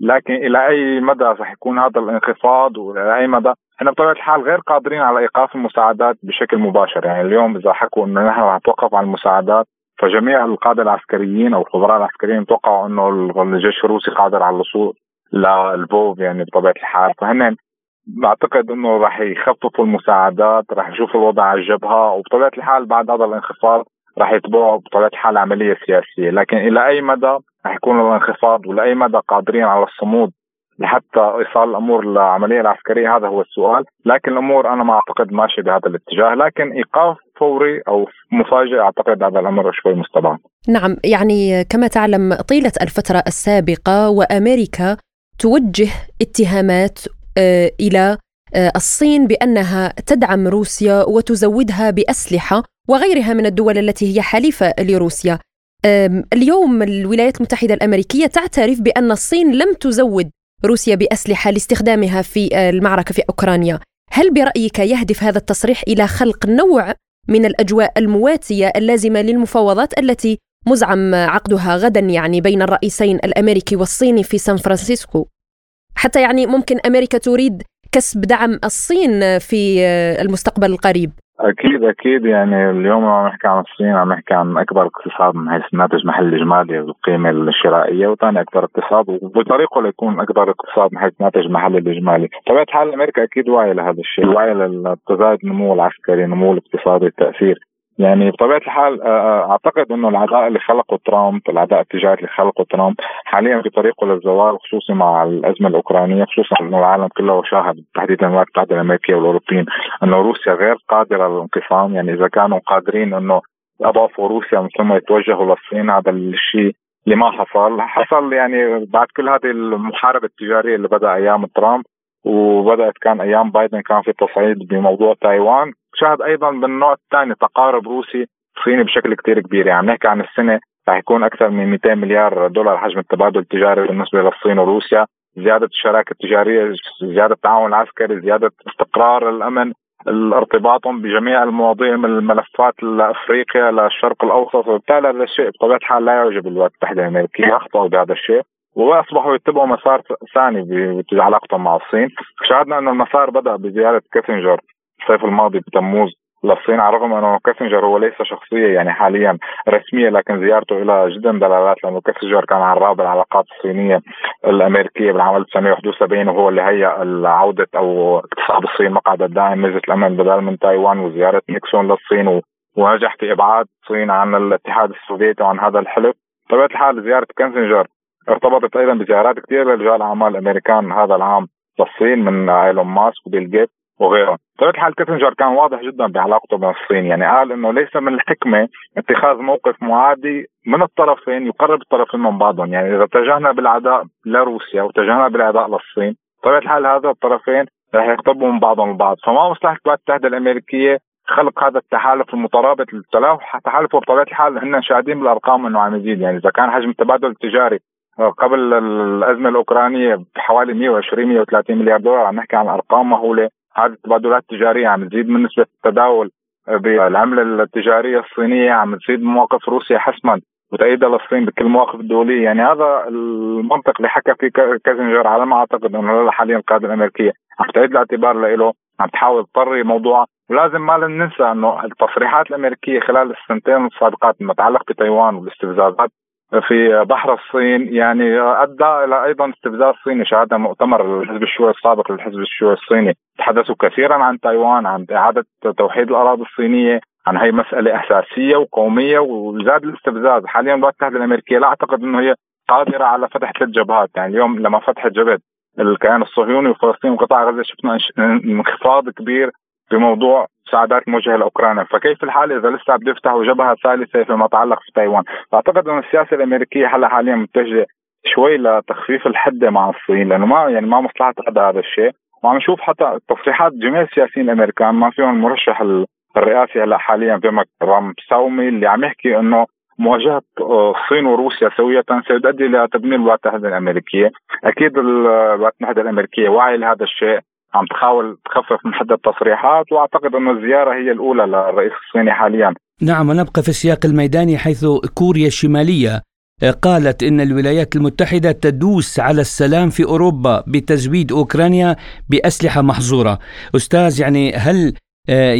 لكن إلى أي مدى رح يكون هذا الانخفاض وإلى أي مدى إحنا بطبيعة الحال غير قادرين على إيقاف المساعدات بشكل مباشر. يعني اليوم إذا حكوا إنه نحن رح نتوقف عن المساعدات فجميع القادة العسكريين أو الخبراء العسكريين يتوقعوا إنه الجيش الروسي قادر على الوصول للفوف يعني بطبيعة الحال. فهن بعتقد إنه راح يخففوا المساعدات راح نشوف الوضع على الجبهة وبطبيعة الحال بعد هذا الانخفاض راح يتبعوا بطبيعة الحال عملية سياسية. لكن إلى أي مدى راح يكون الانخفاض ولأي مدى قادرين على الصمود لحتى ايصال الأمور للعمليه العسكرية هذا هو السؤال، لكن الأمور أنا ما أعتقد ماشية بهذا الاتجاه، لكن إيقاف فوري أو مفاجئ أعتقد هذا الأمر شوي مستبعد. نعم، يعني كما تعلم طيلة الفترة السابقة وأمريكا توجه اتهامات آه، إلى آه، الصين بأنها تدعم روسيا وتزودها بأسلحة وغيرها من الدول التي هي حليفة لروسيا. اليوم الولايات المتحدة الأمريكية تعترف بأن الصين لم تزود روسيا بأسلحة لاستخدامها في آه، المعركة في أوكرانيا. هل برأيك يهدف هذا التصريح إلى خلق نوع من الأجواء المواتية اللازمة للمفاوضات التي مزعم عقدها غدا يعني بين الرئيسين الأمريكي والصيني في سان فرانسيسكو؟ حتى يعني ممكن أمريكا تريد كسب دعم الصين في آه، المستقبل القريب أكيد أكيد. يعني اليوم عم نحكي عن الصين عم نحكي عن أكبر اقتصاد من حيث الناتج المحلي الاجمالي والقيمه الشرائية وثاني أكبر اقتصاد وبطريقه ليكون أكبر اقتصاد من حيث الناتج المحلي الاجمالي، طبيعة الحال أمريكا أكيد واعية لهذا الشيء، واعية للتزايد النمو العسكري، النمو الاقتصادي، التأثير. يعني بطبيعة الحال آه، آه، أعتقد إنه العداء اللي خلقه ترامب العداء التجاري اللي خلقه ترامب حاليا في طريقه للزوال خصوصا مع الأزمة الأوكرانية خصوصا إنه العالم كله شاهد تحديدا الولايات المتحدة الأمريكية والأوروبيين إنه روسيا غير قادرة للانقسام. يعني إذا كانوا قادرين إنه اضافوا روسيا من ثم يتوجهوا للصين هذا الشيء اللي ما حصل. حصل يعني بعد كل هذه المحاربة التجارية اللي بدأ أيام ترامب وبدأت كان أيام بايدن كان في تصعيد بموضوع تايوان. شاهد أيضا بالنوع الثاني تقارب روسي صيني بشكل كثير كبير. يعني نحكي عن السنة رح يكون أكثر من 200 مليار دولار حجم التبادل التجاري بالنسبة للصين وروسيا. زيادة الشراكة التجارية زيادة التعاون العسكري زيادة استقرار الأمن ارتباطهم بجميع المواضيع من الملفات لأفريقيا للشرق الأوسط. وبالتالي هذا الشيء بطبيعة الحال لا يعجب الولايات المتحده الامريكيه أخطأوا بهذا الشيء وأصبحوا يتبعوا مسار ثاني بعلاقتهم مع الصين. شاهدنا انه المسار بدأ بزيارة كيسنجر. الصيف الماضي بتموز للصين. على الرغم أنه كيسنجر هو ليس شخصية يعني حاليا رسمية لكن زيارته لها جدا دلالات لأنه كيسنجر كان عراب العلاقات الصينية الأمريكية بالعام 1971 وهو اللي هيأ عوده أو اكتساب الصين مقعد الدائم. مجلس الأمن بدل من تايوان وزيارة نيكسون للصين ونجح في إبعاد الصين عن الاتحاد السوفيتي وعن هذا الحلف. بطبيعة الحال زيارة كيسنجر ارتبطت أيضا بزيارات كثير لرجال أعمال الامريكان هذا العام للصين من إيلون ماسك وبيل جيت وغيرهم. بطبيعه الحال كيسنجر كان واضح جدا بعلاقته مع الصين. يعني قال إنه ليس من الحكمة اتخاذ موقف معادي من الطرفين يقرب الطرفين من بعضهم. يعني إذا اتجهنا بالعداء لروسيا واتجهنا بالعداء للصين بطبيعه الحال هذا الطرفين رح يقتربوا من بعضهم البعض. فما مصلحة الولايات المتحدة الأمريكية خلق هذا التحالف المترابط التحالف بطبيعة الحال هن شاهدين بالأرقام إنه عم يزيد. يعني إذا كان حجم التبادل التجاري قبل الأزمة الأوكرانية بحوالي 120 130 مليار دولار عم نحكي عن أرقام مهولة. هذه التبادلات التجارية عم تزيد من نسبة التداول بالعملة التجارية الصينية عم تزيد مواقف روسيا حسما وتأييدها للصين بكل المواقف الدولية. يعني هذا المنطق اللي حكى فيه كازنجر على ما أعتقد إنه حاليا القياده الأمريكية. عم تعيد الاعتبار له عم تحاول تطري موضوع. ولازم ما ننسى إنه التصريحات الأمريكية خلال السنتين السابقات المتعلقه بتايوان والاستفزازات في بحر الصين يعني أدى إلى أيضا استفزاز صيني شهدنا مؤتمر الحزب الشيوعي السابق للحزب الشيوعي الصيني. تحدثوا كثيرا عن تايوان عن إعادة توحيد الأراضي الصينية عن هي مسألة أساسية وقومية وزاد الاستفزاز. حاليا الولايات المتحده الامريكيه لا أعتقد إنه هي قادرة على فتح ثلاث جبهات. يعني اليوم لما فتحت جبهة الكيان الصهيوني وفلسطين وقطاع غزة شفنا انخفاض كبير بموضوع مساعدات موجهة لأوكرانيا، فكيف الحال إذا لسه بده يفتحوا جبهة ثالثة فيما يتعلق في تايوان، فاعتقد أن السياسة الأمريكية هلا حاليا متجهة شوي لتخفيف الحده مع الصين لأنه ما يعني ما مصلحة هذا هذا الشيء، وعم نشوف حتى تصريحات جميع السياسيين الأمريكان ما فيهم المرشح الرئاسي هلا حاليا بمك رام ساومي اللي عم يحكي إنه مواجهة الصين وروسيا سويه سيؤدي إلى تدمير الولايات المتحدة الأمريكية، أكيد الولايات المتحدة الأمريكية واعية لهذا الشيء. عم تحاول تخفف من حد التصريحات وأعتقد انه الزيارة هي الأولى للرئيس الصيني حاليا. نعم ونبقى في السياق الميداني حيث كوريا الشمالية قالت إن الولايات المتحدة تدوس على السلام في أوروبا بتزويد أوكرانيا بأسلحة محظورة. أستاذ يعني هل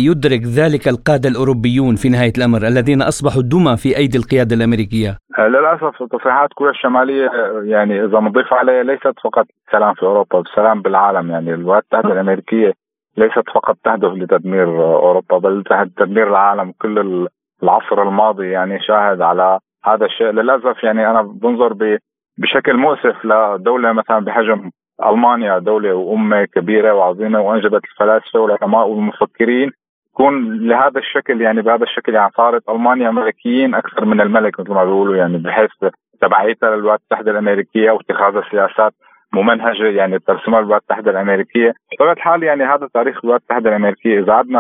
يدرك ذلك القادة الأوروبيون في نهاية الأمر الذين أصبحوا دمى في أيدي القيادة الأمريكية. آه، للأسف تصريحات كوريا الشمالية آه، يعني إذا نضيف عليها ليست فقط سلام في أوروبا السلام بالعالم يعني الولايات المتحدة الأمريكية ليست فقط تهدف لتدمير أوروبا بل تدمير العالم كل العصر الماضي يعني شاهد على هذا الشيء. للأسف يعني أنا بنظر بشكل مؤسف لدولة مثلا بحجم ألمانيا دولة وأمة كبيرة وعظيمة وأنجبت الفلاسفة والعلماء والمفكرين. تكون لهذا الشكل يعني بهذا الشكل يعني صارت ألمانيا ملكيين أكثر من الملك مثل ما بيقولوا يعني بحيث تبعيتها للولايات المتحدة الأمريكية واتخاذ سياسات ممنهجة يعني ترسمها الولايات المتحدة الأمريكية، بطبيعه الحال يعني هذا تاريخ الولايات المتحدة الأمريكية، إذا عدنا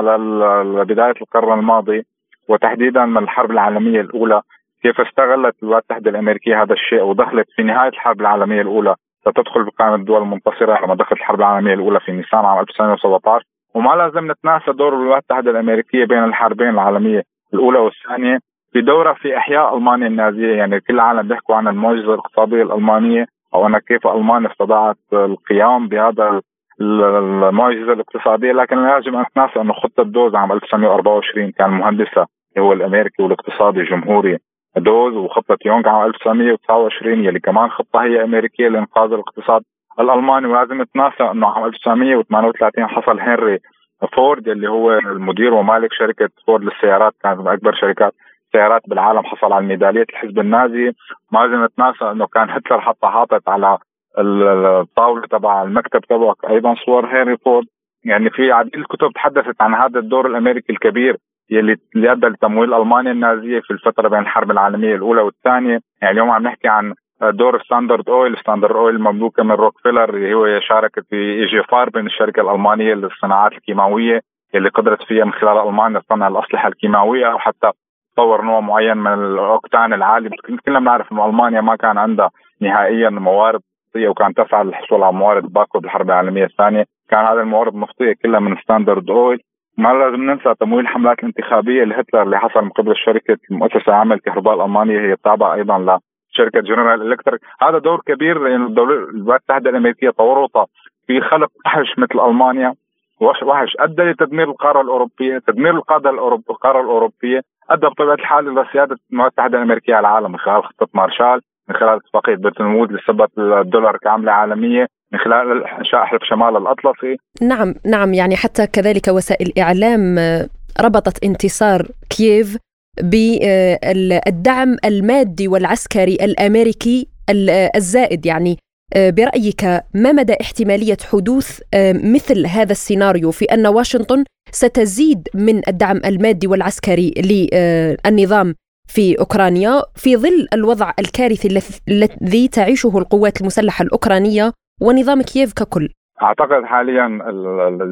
لبداية القرن الماضي وتحديدا من الحرب العالمية الأولى كيف استغلت الولايات المتحدة الأمريكية هذا الشيء ودخلت في نهاية الحرب العالمية الأولى ستدخل بقائمة الدول المنتصرة لما دخلت الحرب العالمية الأولى في نيسان عام 1917 وما لازم نتناسى دور الولايات المتحدة الأمريكية بين الحربين العالمية الأولى والثانية بدورها في إحياء ألمانيا النازية. يعني كل العالم بيحكوا عن المعجزة الاقتصادية الألمانية أو أن كيف ألمانيا استطاعت القيام بهذا المعجزة الاقتصادية. لكن لا يجب أن نتناسى أنه خطة دوز عام 1924 كان مهندسها هو الأمريكي والاقتصادي الجمهوري دوز وخطة يونغ عام 1929 يلي كمان خطة هي أمريكية لإنقاذ الاقتصاد الألماني. ولازم نتناسى إنه عام 1938 حصل هنري فورد اللي هو المدير ومالك شركة فورد للسيارات. كانت من أكبر شركات سيارات بالعالم حصل على ميداليه الحزب النازي. ما لازم نتناسى إنه كان هتلر حتى حاطط على الطاولة تبع المكتب تبعه أيضا صور هنري فورد. يعني في عديد الكتب تحدثت عن هذا الدور الأمريكي الكبير. يلي أدى لتمويل ألمانيا النازية في الفترة بين الحرب العالمية الأولى والثانية، يعني اليوم عم نحكي عن دور ستاندرد اويل، ستاندرد اويل مملوكة من روكفيلر اللي هو شاركت في اي جي فاربن الشركة الألمانية للصناعات الكيماوية اللي قدرت فيها من خلال ألمانيا تصنع الأسلحة الكيماوية أو حتى تطور نوع معين من الاوكتان العالي. كلنا بنعرف إنه ألمانيا ما كان عندها نهائيا موارد وكان تسعى للحصول على موارد باكو بالحرب العالمية الثانية. كان هذا الموارد مغطيه كلها من ستاندرد اويل ما لازم ننسى تمويل الحملات الانتخابية لهتلر اللي حصل من قبل شركة المؤسسه العامه للكهرباء الألمانية هي تابعه أيضا لشركة جنرال الكتريك هذا دور كبير لأن الدولة الولايات المتحدة الأمريكية تورطت في خلق وحش مثل ألمانيا وحش. أدى لتدمير القارة الأوروبية، تدمير القادة الاوروبيه القارة الأوروبية أدى بطبيعة الحال إلى سيادة الولايات المتحدة الأمريكية على العالم من خلال خطة مارشال، من خلال اتفاقية بريتن وود لثبت الدولار كعملة عالمية، من خلال انشاء حلف شمال الأطلسي. نعم نعم يعني حتى كذلك وسائل الإعلام آه، ربطت انتصار كييف بالدعم المادي والعسكري الأمريكي الزائد. يعني آه، برأيك ما مدى احتمالية حدوث آه، مثل هذا السيناريو في أن واشنطن ستزيد من الدعم المادي والعسكري للنظام في أوكرانيا في ظل الوضع الكارثي الذي تعيشه القوات المسلحة الأوكرانية ونظام كييف ككل؟ أعتقد حاليا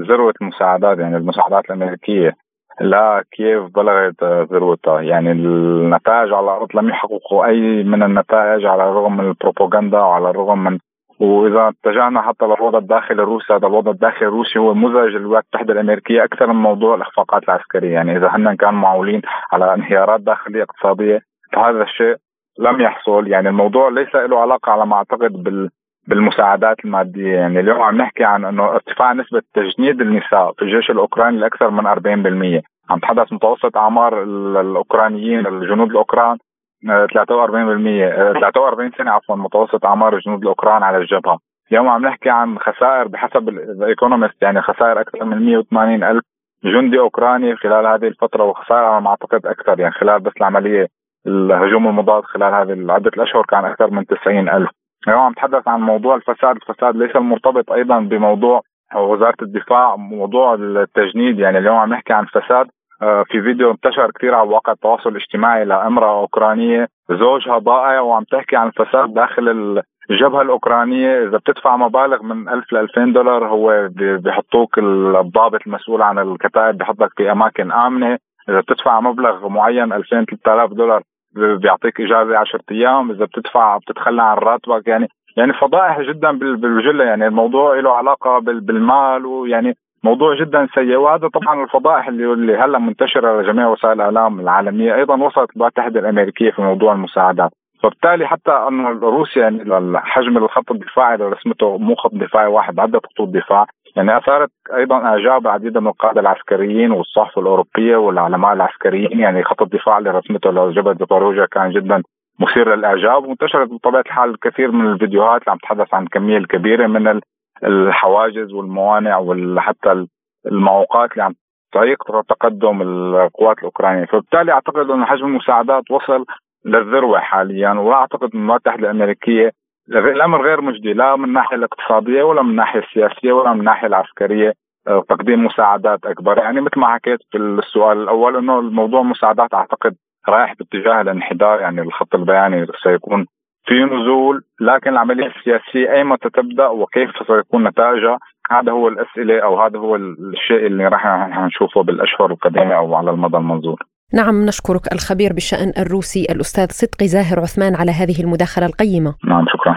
ذروة المساعدات يعني المساعدات الأمريكية لا كييف بلغت ذروتها. يعني النتائج على الأرض لم يحققوا أي من النتائج على الرغم من البروباغندا وعلى الرغم من وإذا اتجهنا حتى للوضع الداخلي الروسي هذا الوضع الداخلي الروسي هو مزعج للولايات المتحدة الأمريكية أكثر من موضوع الإخفاقات العسكرية. يعني إذا هن كانوا معولين على انهيارات داخلية اقتصادية فهذا الشيء لم يحصل. يعني الموضوع ليس له علاقة على ما أعتقد بال بالمساعدات المادية. يعني اليوم عم نحكي عن إنه ارتفاع نسبة تجنيد النساء في الجيش الأوكراني لأكثر من 40% عم تحدث متوسط أعمار الأوكرانيين الجنود الأوكران 43% 43 سنة عفوا متوسط أعمار الجنود الأوكران على الجبهة. اليوم عم نحكي عن خسائر بحسب الايكونومست يعني خسائر أكثر من 180 ألف جندي أوكراني خلال هذه الفترة وخسائر على ما أعتقد أكثر يعني خلال بس العملية الهجوم المضاد خلال هذه عدة الأشهر كان أكثر من 90 ألف. اليوم عم نتحدث عن موضوع الفساد الفساد ليس المرتبط أيضا بموضوع وزارة الدفاع موضوع التجنيد. يعني اليوم عم نحكي عن فساد آه، في فيديو انتشر كثير على مواقع التواصل الاجتماعي لأمرأة أوكرانية زوجها ضائع وعم تحكي عن فساد داخل الجبهة الأوكرانية. إذا بتدفع مبالغ من 1000 ل 2000 دولار هو بيحطوك الضابط المسؤول عن الكتائب بحطك في أماكن آمنة. إذا بتدفع مبلغ معين 2000 3000 دولار بيعطيك إجازة 10 أيام إذا بتدفع بتتخلى عن راتبك. يعني يعني فضائح جدا بالجله يعني الموضوع له علاقة بالمال ويعني موضوع جدا سيء. وهذا طبعا الفضائح اللي, اللي هلأ منتشرة على جميع وسائل الإعلام العالمية. أيضا وصلت المتحده الأمريكية في موضوع المساعدات. فبالتالي حتى انه روسيا يعني حجم الخط الدفاعي اللي رسمته مو خط دفاعي واحد عدة خطوط دفاع. يعني اثارت أيضا إعجاب عديد من القاده العسكريين والصحف الأوروبية والعلماء العسكريين يعني خط الدفاع اللي رسمته لجبهة زباروجا كان جدا مثير للإعجاب وانتشرت بطبيعة الحال الكثير من الفيديوهات اللي عم تتحدث عن كمية الكبيرة من الحواجز والموانع وحتى المعوقات اللي عم تعيق تقدم القوات الأوكرانية، فبالتالي أعتقد إنه حجم المساعدات وصل للذروة حاليا وأعتقد ان المتحده الأمريكية الامر غير مجدي لا من الناحيه الاقتصادية ولا من الناحيه السياسيه ولا من الناحيه العسكرية. آه، تقديم مساعدات أكبر. يعني مثل ما حكيت في السؤال الأول إنه الموضوع مساعدات أعتقد رايح باتجاه الانحدار يعني الخط البياني سيكون في نزول لكن العملية السياسية ايمتى تبدأ وكيف سيكون نتائجها هذا هو الأسئلة أو هذا هو الشيء اللي راح نشوفه بالأشهر القادمة أو على المدى المنظور. نعم نشكرك الخبير بالشأن الروسي الأستاذ صدقي زاهر عثمان على هذه المداخلة القيمة. نعم شكرا.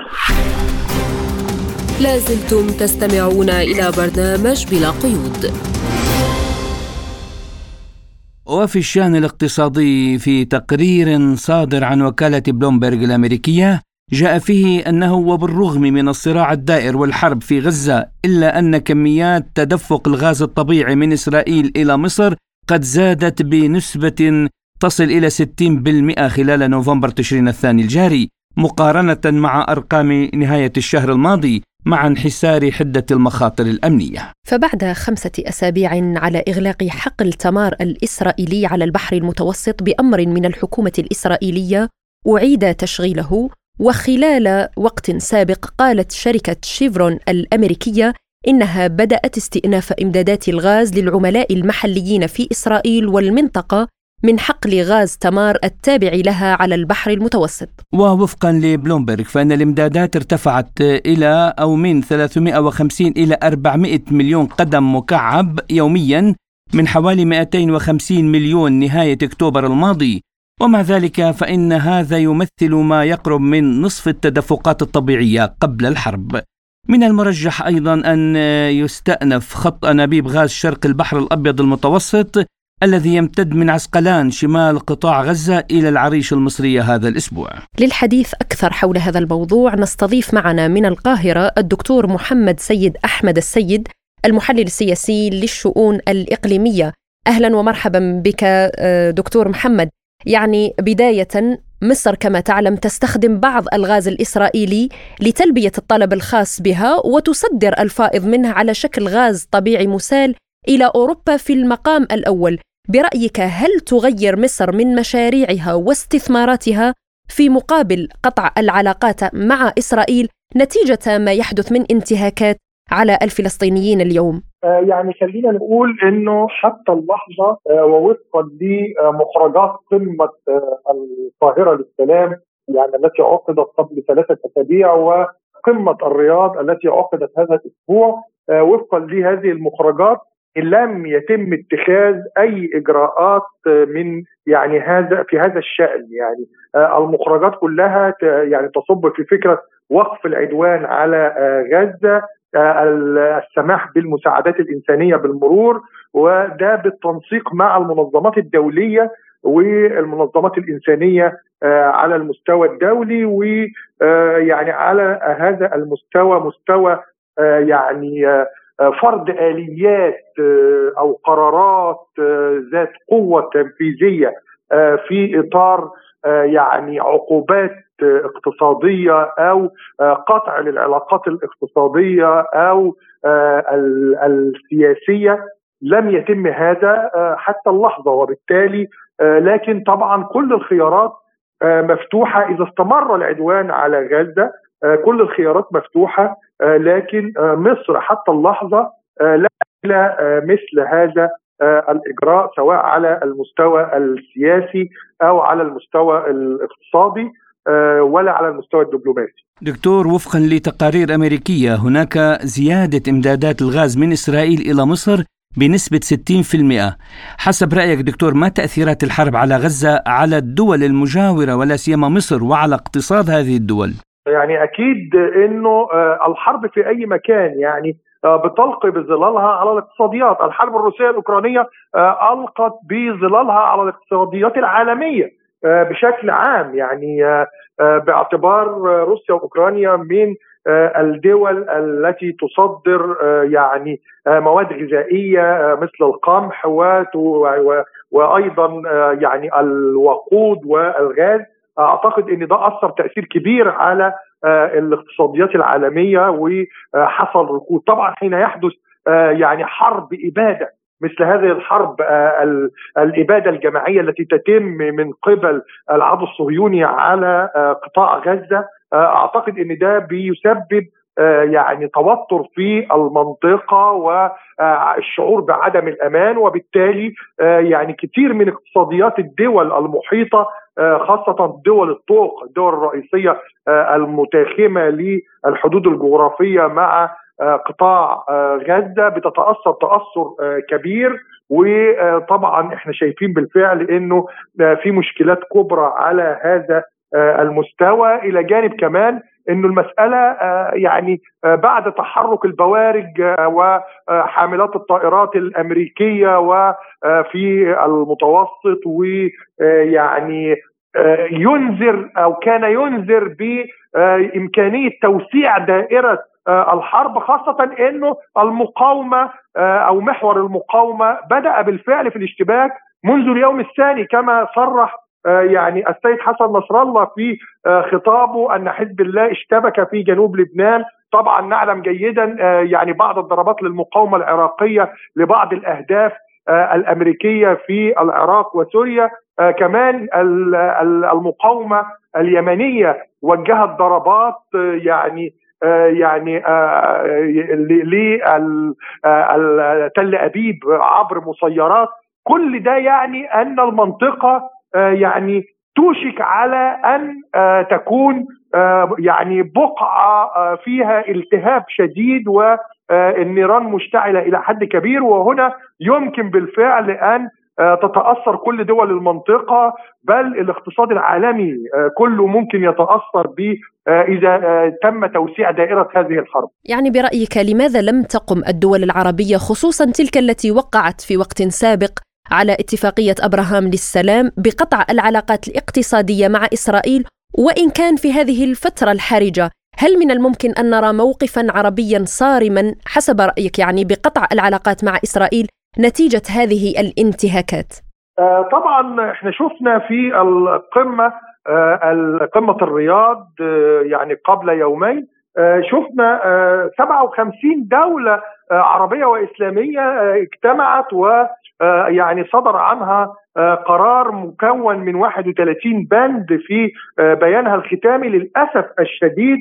لازلتم تستمعون إلى برنامج بلا قيود. وفي الشأن الاقتصادي في تقرير صادر عن وكالة بلومبرغ الأمريكية جاء فيه أنه وبالرغم من الصراع الدائر والحرب في غزة إلا أن كميات تدفق الغاز الطبيعي من إسرائيل إلى مصر قد زادت بنسبة تصل إلى 60% خلال نوفمبر تشرين الثاني الجاري مقارنة مع أرقام نهاية الشهر الماضي مع انحسار حدة المخاطر الأمنية. فبعد خمسة أسابيع على إغلاق حقل تمار الإسرائيلي على البحر المتوسط بأمر من الحكومة الإسرائيلية أعيد تشغيله وخلال وقت سابق قالت شركة شيفرون الأمريكية إنها بدأت استئناف إمدادات الغاز للعملاء المحليين في إسرائيل والمنطقة من حقل غاز تمار التابع لها على البحر المتوسط. ووفقا لبلومبرغ فإن الإمدادات ارتفعت إلى أو من 350 إلى 400 مليون قدم مكعب يوميا من حوالي 250 مليون نهاية أكتوبر الماضي. ومع ذلك فإن هذا يمثل ما يقرب من نصف التدفقات الطبيعية قبل الحرب. من المرجح أيضا أن يستأنف خط أنابيب غاز شرق البحر الأبيض المتوسط الذي يمتد من عسقلان شمال قطاع غزة إلى العريش المصرية هذا الأسبوع. للحديث أكثر حول هذا الموضوع نستضيف معنا من القاهرة الدكتور محمد سيد أحمد السيد المحلل السياسي للشؤون الإقليمية. أهلا ومرحبا بك آه، دكتور محمد. يعني بداية مصر كما تعلم تستخدم بعض الغاز الإسرائيلي لتلبية الطلب الخاص بها وتصدر الفائض منها على شكل غاز طبيعي مسال إلى أوروبا في المقام الأول برأيك هل تغير مصر من مشاريعها واستثماراتها في مقابل قطع العلاقات مع إسرائيل نتيجة ما يحدث من انتهاكات على الفلسطينيين اليوم؟ آه، يعني خلينا نقول إنه حتى اللحظة آه، ووفقا لمخرجات قمة آه، القاهرة للسلام يعني التي عقدت قبل ثلاثة أسابيع وقمة الرياض التي عقدت هذا الأسبوع وفقا لهذه المخرجات لم يتم اتخاذ أي إجراءات من يعني هذا في هذا الشأن يعني المخرجات كلها يعني تصب في فكرة وقف العدوان على غزة السماح بالمساعدات الإنسانية بالمرور وده بالتنسيق مع المنظمات الدولية والمنظمات الإنسانية على المستوى الدولي ويعني على هذا المستوى مستوى يعني آه، فرض آليات آه، أو قرارات آه، ذات قوة تنفيذية في إطار يعني عقوبات اقتصاديه أو قطع للعلاقات الاقتصادية أو السياسية لم يتم هذا حتى اللحظة. وبالتالي لكن طبعا كل الخيارات مفتوحة إذا استمر العدوان على غزة كل الخيارات مفتوحة آه، لكن آه، مصر حتى اللحظة آه، لا إلى مثل هذا الإجراء سواء على المستوى السياسي أو على المستوى الاقتصادي. ولا على المستوى الدبلوماسي. دكتور وفقا لتقارير أمريكية هناك زيادة إمدادات الغاز من إسرائيل إلى مصر بنسبة 60% حسب رأيك دكتور ما تأثيرات الحرب على غزة على الدول المجاورة ولا سيما مصر وعلى اقتصاد هذه الدول؟ يعني أكيد إنه آه، الحرب في أي مكان يعني آه، بتلقي بظلالها على الاقتصاديات، الحرب الروسية الأوكرانية آه، ألقت بظلالها على الاقتصاديات العالمية بشكل عام يعني باعتبار روسيا وأوكرانيا من الدول التي تصدر يعني مواد غذائية مثل القمح وأيضا يعني الوقود والغاز. أعتقد إن ده أثر تأثير كبير على آه، الاقتصاديات العالمية وحصل ركود. طبعا حين يحدث آه، يعني حرب إبادة مثل هذه الحرب آه، الإبادة الجماعية التي تتم من قبل العدو الصهيوني على قطاع غزة أعتقد إن ده بيسبب يعني توتر في المنطقة والشعور بعدم الأمان وبالتالي يعني كثير من اقتصاديات الدول المحيطة آه، خاصة دول الطوق الدول الرئيسية آه، المتاخمة للحدود الجغرافية مع آه، قطاع غزة بتتأثر تأثر كبير. وطبعا إحنا شايفين بالفعل إنه في مشكلات كبرى على هذا المستوى. إلى جانب كمان إنه المسألة يعني بعد تحرك البوارج وحاملات الطائرات الأمريكية وفي المتوسط ويعني ينذر أو كان ينذر بإمكانية توسيع دائرة الحرب خاصة إنه المقاومة أو محور المقاومة بدأ بالفعل في الاشتباك منذ اليوم الثاني كما صرح آه، يعني السيد حسن نصر الله في آه، خطابه أن حزب الله اشتبك في جنوب لبنان. طبعا نعلم جيدا يعني بعض الضربات للمقاومة العراقية لبعض الأهداف الأمريكية في العراق وسوريا. كمان المقاومة اليمنية وجهت ضربات يعني يعني لتل أبيب عبر مسيرات. كل ده يعني أن المنطقة يعني توشك على أن تكون يعني بقعة فيها التهاب شديد والنيران مشتعلة إلى حد كبير. وهنا يمكن بالفعل أن تتأثر كل دول المنطقة بل الاقتصاد العالمي كله ممكن يتأثر إذا تم توسيع دائرة هذه الحرب. يعني برأيك لماذا لم تقم الدول العربية خصوصا تلك التي وقعت في وقت سابق على اتفاقية أبراهام للسلام بقطع العلاقات الاقتصادية مع إسرائيل وإن كان في هذه الفترة الحرجة هل من الممكن أن نرى موقفا عربيا صارما حسب رأيك يعني بقطع العلاقات مع إسرائيل نتيجة هذه الانتهاكات؟ آه طبعا إحنا شفنا في القمة آه قمة الرياض آه يعني قبل يومين. شفنا 57 دولة عربية وإسلامية اجتمعت و يعني صدر عنها قرار مكون من 31 بند في بيانها الختامي للأسف الشديد.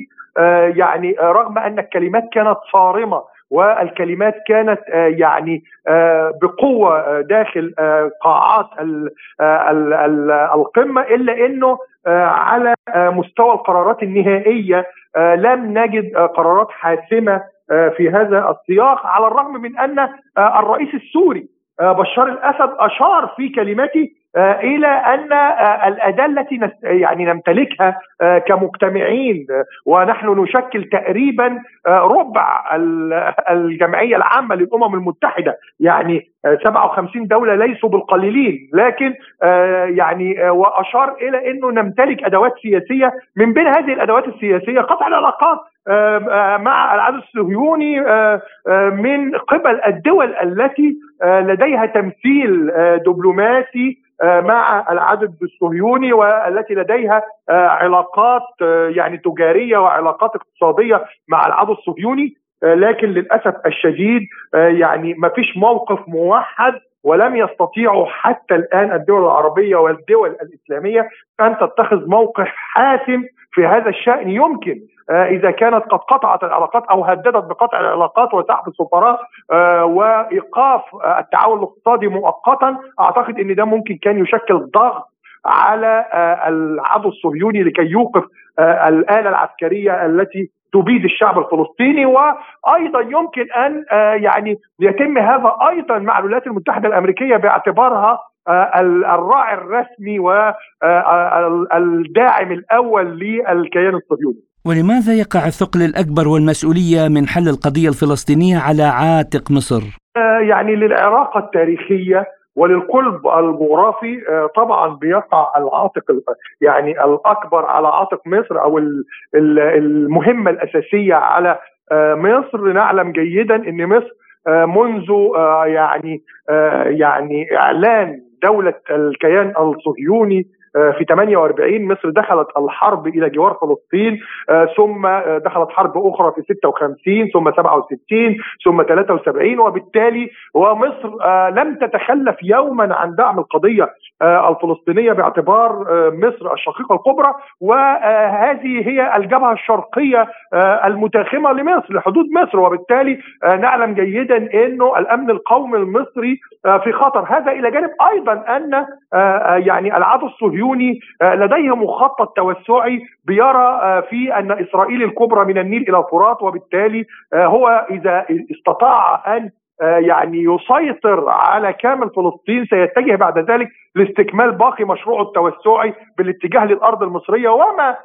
يعني رغم أن الكلمات كانت صارمة والكلمات كانت يعني بقوة داخل قاعات القمة إلا إنه على مستوى القرارات النهائية لم نجد قرارات حاسمة في هذا السياق على الرغم من أن الرئيس السوري بشار الأسد أشار في كلمته إلى أن الاداه التي يعني نمتلكها كمجتمعين ونحن نشكل تقريبا ربع الجمعية العامة للأمم المتحدة. يعني 57 دولة ليسوا بالقليلين. لكن يعني وأشار إلى إنه نمتلك أدوات سياسية. من بين هذه الأدوات السياسية قطع العلاقات مع العدو الصهيوني من قبل الدول التي لديها تمثيل دبلوماسي مع العدد الصهيوني والتي لديها علاقات يعني تجارية وعلاقات اقتصادية مع العدو الصهيوني. لكن للأسف الشديد يعني ما فيش موقف موحد ولم يستطيعوا حتى الآن الدول العربية والدول الإسلامية أن تتخذ موقف حاسم في هذا الشأن. يمكن إذا كانت قد قطعت العلاقات أو هددت بقطع العلاقات وسحب السفراء وإيقاف التعاون الاقتصادي مؤقتا أعتقد إن ده ممكن كان يشكل ضغط على العدو الصهيوني لكي يوقف الآلة العسكرية التي تبيد الشعب الفلسطيني. وأيضا يمكن أن يعني يتم هذا أيضا مع الولايات المتحدة الأمريكية باعتبارها الراعي الرسمي والداعم الأول للكيان الصهيوني. ولماذا يقع الثقل الأكبر والمسؤولية من حل القضية الفلسطينية على عاتق مصر؟ يعني للعلاقه التاريخية وللقلب الجغرافي طبعا بيقع العاتق يعني الأكبر على عاتق مصر أو المهمة الأساسية على مصر نعلم جيدا إن مصر منذ يعني يعني إعلان دولة الكيان الصهيوني في 48 مصر دخلت الحرب إلى جوار فلسطين ثم دخلت حرب أخرى في 56 ثم 67 ثم 73 وبالتالي ومصر لم تتخلف يوما عن دعم القضية الفلسطينية باعتبار مصر الشقيقة الكبرى وهذه هي الجبهة الشرقية المتاخمة لمصر لحدود مصر. وبالتالي نعلم جيدا إنه الأمن القومي المصري في خطر. هذا إلى جانب أيضا أن يعني العدو الصهيوني الصهيوني لديه مخطط توسعي بيرى في أن إسرائيل الكبرى من النيل إلى الفرات. وبالتالي هو إذا استطاع أن يعني يسيطر على كامل فلسطين سيتجه بعد ذلك لاستكمال باقي مشروعه التوسعي بالاتجاه للأرض المصرية. وما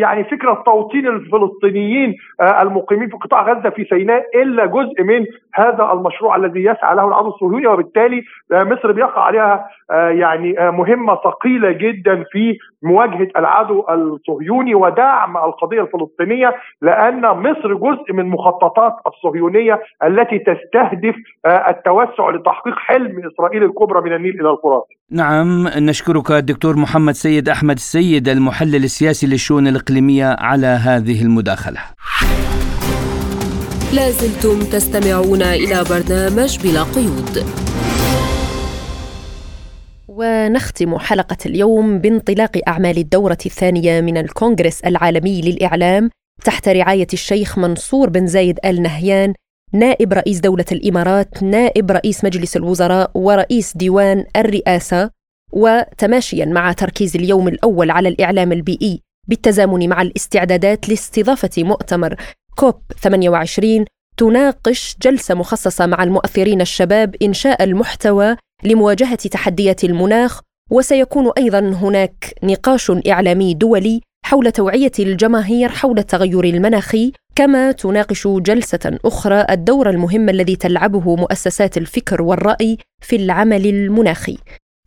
يعني فكرة توطين الفلسطينيين المقيمين في قطاع غزة في سيناء إلا جزء من هذا المشروع الذي يسعى له العدو الصهيوني وبالتالي مصر بيقع عليها يعني مهمة ثقيلة جدا في مواجهة العدو الصهيوني ودعم القضية الفلسطينية لأن مصر جزء من مخططات الصهيونيه التي تستهدف التوسع لتحقيق حلم إسرائيل الكبرى من النيل إلى الفرات. نعم نشكرك الدكتور محمد سيد أحمد السيد المحلل السياسي للشؤون الإقليمية على هذه المداخلة. لازلتم تستمعون إلى برنامج بلا قيود ونختم حلقة اليوم بانطلاق أعمال الدورة الثانية من الكونغرس العالمي للإعلام تحت رعاية الشيخ منصور بن زايد آل نهيان نائب رئيس دولة الإمارات نائب رئيس مجلس الوزراء ورئيس ديوان الرئاسة وتماشيا مع تركيز اليوم الأول على الإعلام البيئي بالتزامن مع الاستعدادات لاستضافة مؤتمر كوب 28 تناقش جلسة مخصصة مع المؤثرين الشباب إنشاء المحتوى لمواجهة تحديات المناخ وسيكون أيضا هناك نقاش إعلامي دولي حول توعية الجماهير حول التغير المناخي كما تناقش جلسة أخرى الدور المهم الذي تلعبه مؤسسات الفكر والرأي في العمل المناخي.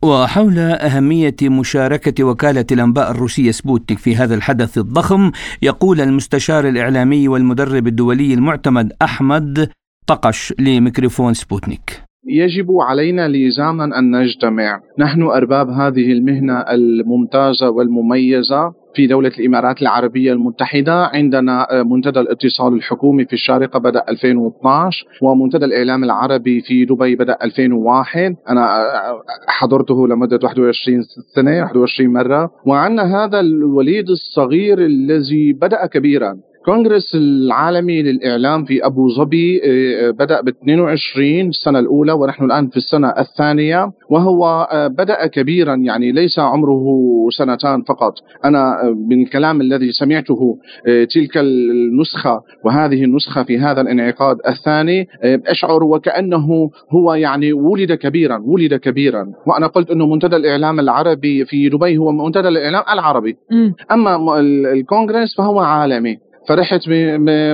وحول أهمية مشاركة وكالة الأنباء الروسية سبوتنيك في هذا الحدث الضخم يقول المستشار الإعلامي والمدرب الدولي المعتمد أحمد طقش لميكروفون سبوتنيك. يجب علينا لزاما أن نجتمع، نحن أرباب هذه المهنة الممتازة والمميزة في دولة الإمارات العربية المتحدة عندنا منتدى الاتصال الحكومي في الشارقة بدأ 2012 ومنتدى الإعلام العربي في دبي بدأ 2001 أنا حضرته لمدة 21 سنة 21 مرة. وعندنا هذا الوليد الصغير الذي بدأ كبيرا. كونغرس العالمي للإعلام في أبو ظبي آه، بدأ ب 22 السنة الأولى ونحن الآن في السنة الثانية وهو آه، بدأ كبيرا يعني ليس عمره سنتان فقط. أنا آه، من الكلام الذي سمعته تلك النسخة وهذه النسخة في هذا الانعقاد الثاني أشعر وكأنه هو يعني ولد كبيرا ولد كبيرا. وأنا قلت أنه منتدى الإعلام العربي في دبي هو منتدى الإعلام العربي. أما الكونغرس فهو عالمي. فرحت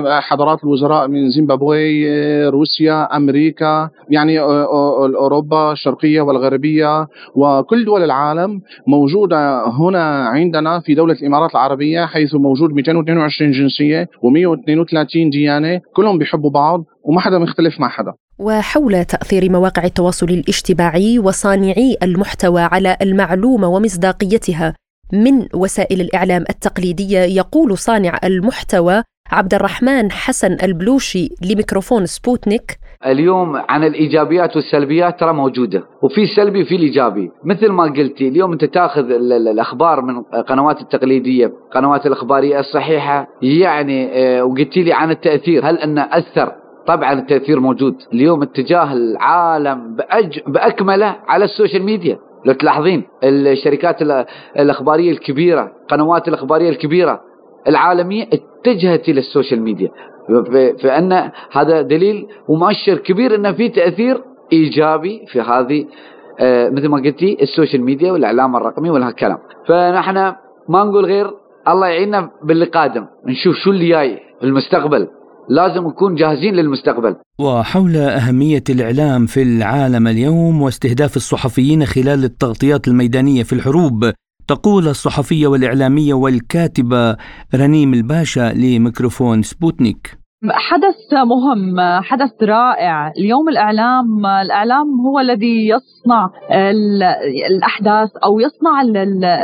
بحضرات الوزراء من زيمبابوي روسيا أمريكا يعني أوروبا الشرقية والغربية وكل دول العالم موجودة هنا عندنا في دولة الإمارات العربية حيث موجود 222 جنسية و132 ديانة كلهم بيحبوا بعض وما حدا مختلف مع حدا. وحول تأثير مواقع التواصل الاجتماعي وصانعي المحتوى على المعلومة ومصداقيتها من وسائل الإعلام التقليدية يقول صانع المحتوى عبد الرحمن حسن البلوشي لميكروفون سبوتنيك. اليوم عن الإيجابيات والسلبيات ترى موجودة وفي السلبي وفي الإيجابي. مثل ما قلتي اليوم أنت تأخذ الأخبار من قنوات التقليدية قنوات الأخبارية الصحيحة يعني آه، وقلتي لي عن التأثير. هل انه أثر؟ طبعا التأثير موجود. اليوم اتجاه العالم بأج... بأكمله على ال social media. لو تلاحظين الشركات الأخبارية الكبيرة قنوات الأخبارية الكبيرة العالمية اتجهت إلى ال social media. فأن هذا دليل ومؤشر كبير إنه في تأثير إيجابي في هذه آه، مثل ما قلتي ال social media والإعلام الرقمي وهالكلام فنحن ما نقول غير الله يعيننا باللي قادم نشوف شو اللي جاي في المستقبل. لازم نكون جاهزين للمستقبل. وحول أهمية الإعلام في العالم اليوم واستهداف الصحفيين خلال التغطيات الميدانية في الحروب تقول الصحفية والإعلامية والكاتبة رنيم الباشا لميكروفون سبوتنيك. حدث مهم حدث رائع. اليوم الإعلام الإعلام هو الذي يصنع الأحداث أو يصنع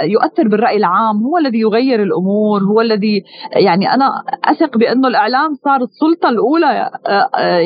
يؤثر بالرأي العام. هو الذي يغير الأمور هو الذي يعني أنا أثق بأنه الإعلام صار السلطة الأولى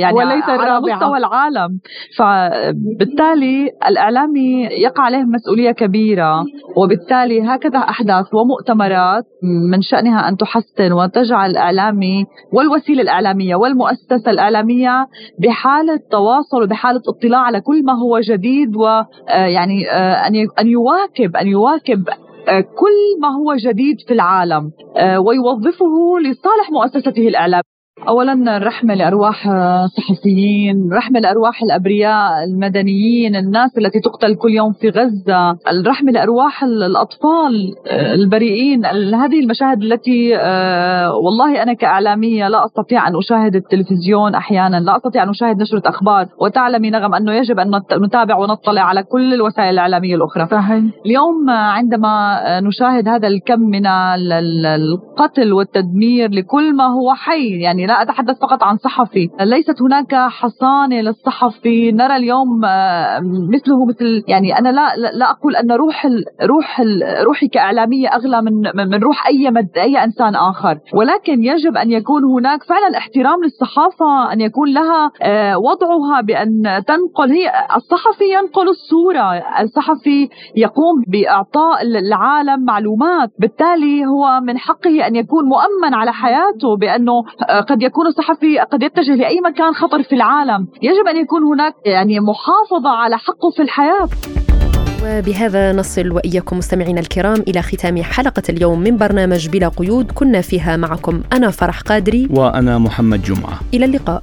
يعني وليس على مستوى العالم. فبالتالي الإعلامي يقع عليه مسؤولية كبيرة وبالتالي هكذا أحداث ومؤتمرات من شأنها أن تحسن وتجعل الإعلامي والوسيلة الإعلامية والمؤسسة الإعلامية بحالة تواصل وبحالة اطلاع على كل ما هو جديد ويعني آه، آه، أن يواكب أن يواكب آه، كل ما هو جديد في العالم ويوظفه لصالح مؤسسته الإعلامية. اولا رحمة لأرواح الصحفيين، رحمة لأرواح الأبرياء المدنيين، الناس التي تقتل كل يوم في غزة، الرحمة لأرواح الأطفال البريئين، هذه المشاهد التي آه، والله أنا كإعلامية لا أستطيع أن أشاهد التلفزيون أحيانا، لا أستطيع أن أشاهد نشرة أخبار، وتعلمي نغم أنه يجب أن نتابع ونطلع على كل الوسائل الإعلامية الأخرى. صحيح. اليوم عندما نشاهد هذا الكم من القتل والتدمير لكل ما هو حي، يعني لا أتحدث فقط عن صحفي. ليست هناك حصانة للصحفي. نرى اليوم آه، مثله مثل يعني أنا لا لا أقول أن روح ال روح ال روحي كإعلامية أغلى من من روح أي مد أي إنسان آخر. ولكن يجب أن يكون هناك فعلا احترام للصحافة أن يكون لها آه، وضعها بأن تنقل هي الصحفي ينقل الصورة. الصحفي يقوم بإعطاء العالم معلومات. بالتالي هو من حقه أن يكون مؤمن على حياته بأنه آه، قد يكون الصحفي قد يتجه لأي مكان خطر في العالم. يجب أن يكون هناك يعني محافظة على حقه في الحياة. وبهذا نصل وإياكم مستمعينا الكرام إلى ختام حلقة اليوم من برنامج بلا قيود. كنا فيها معكم أنا فرح قادري وأنا محمد جمعة. إلى اللقاء.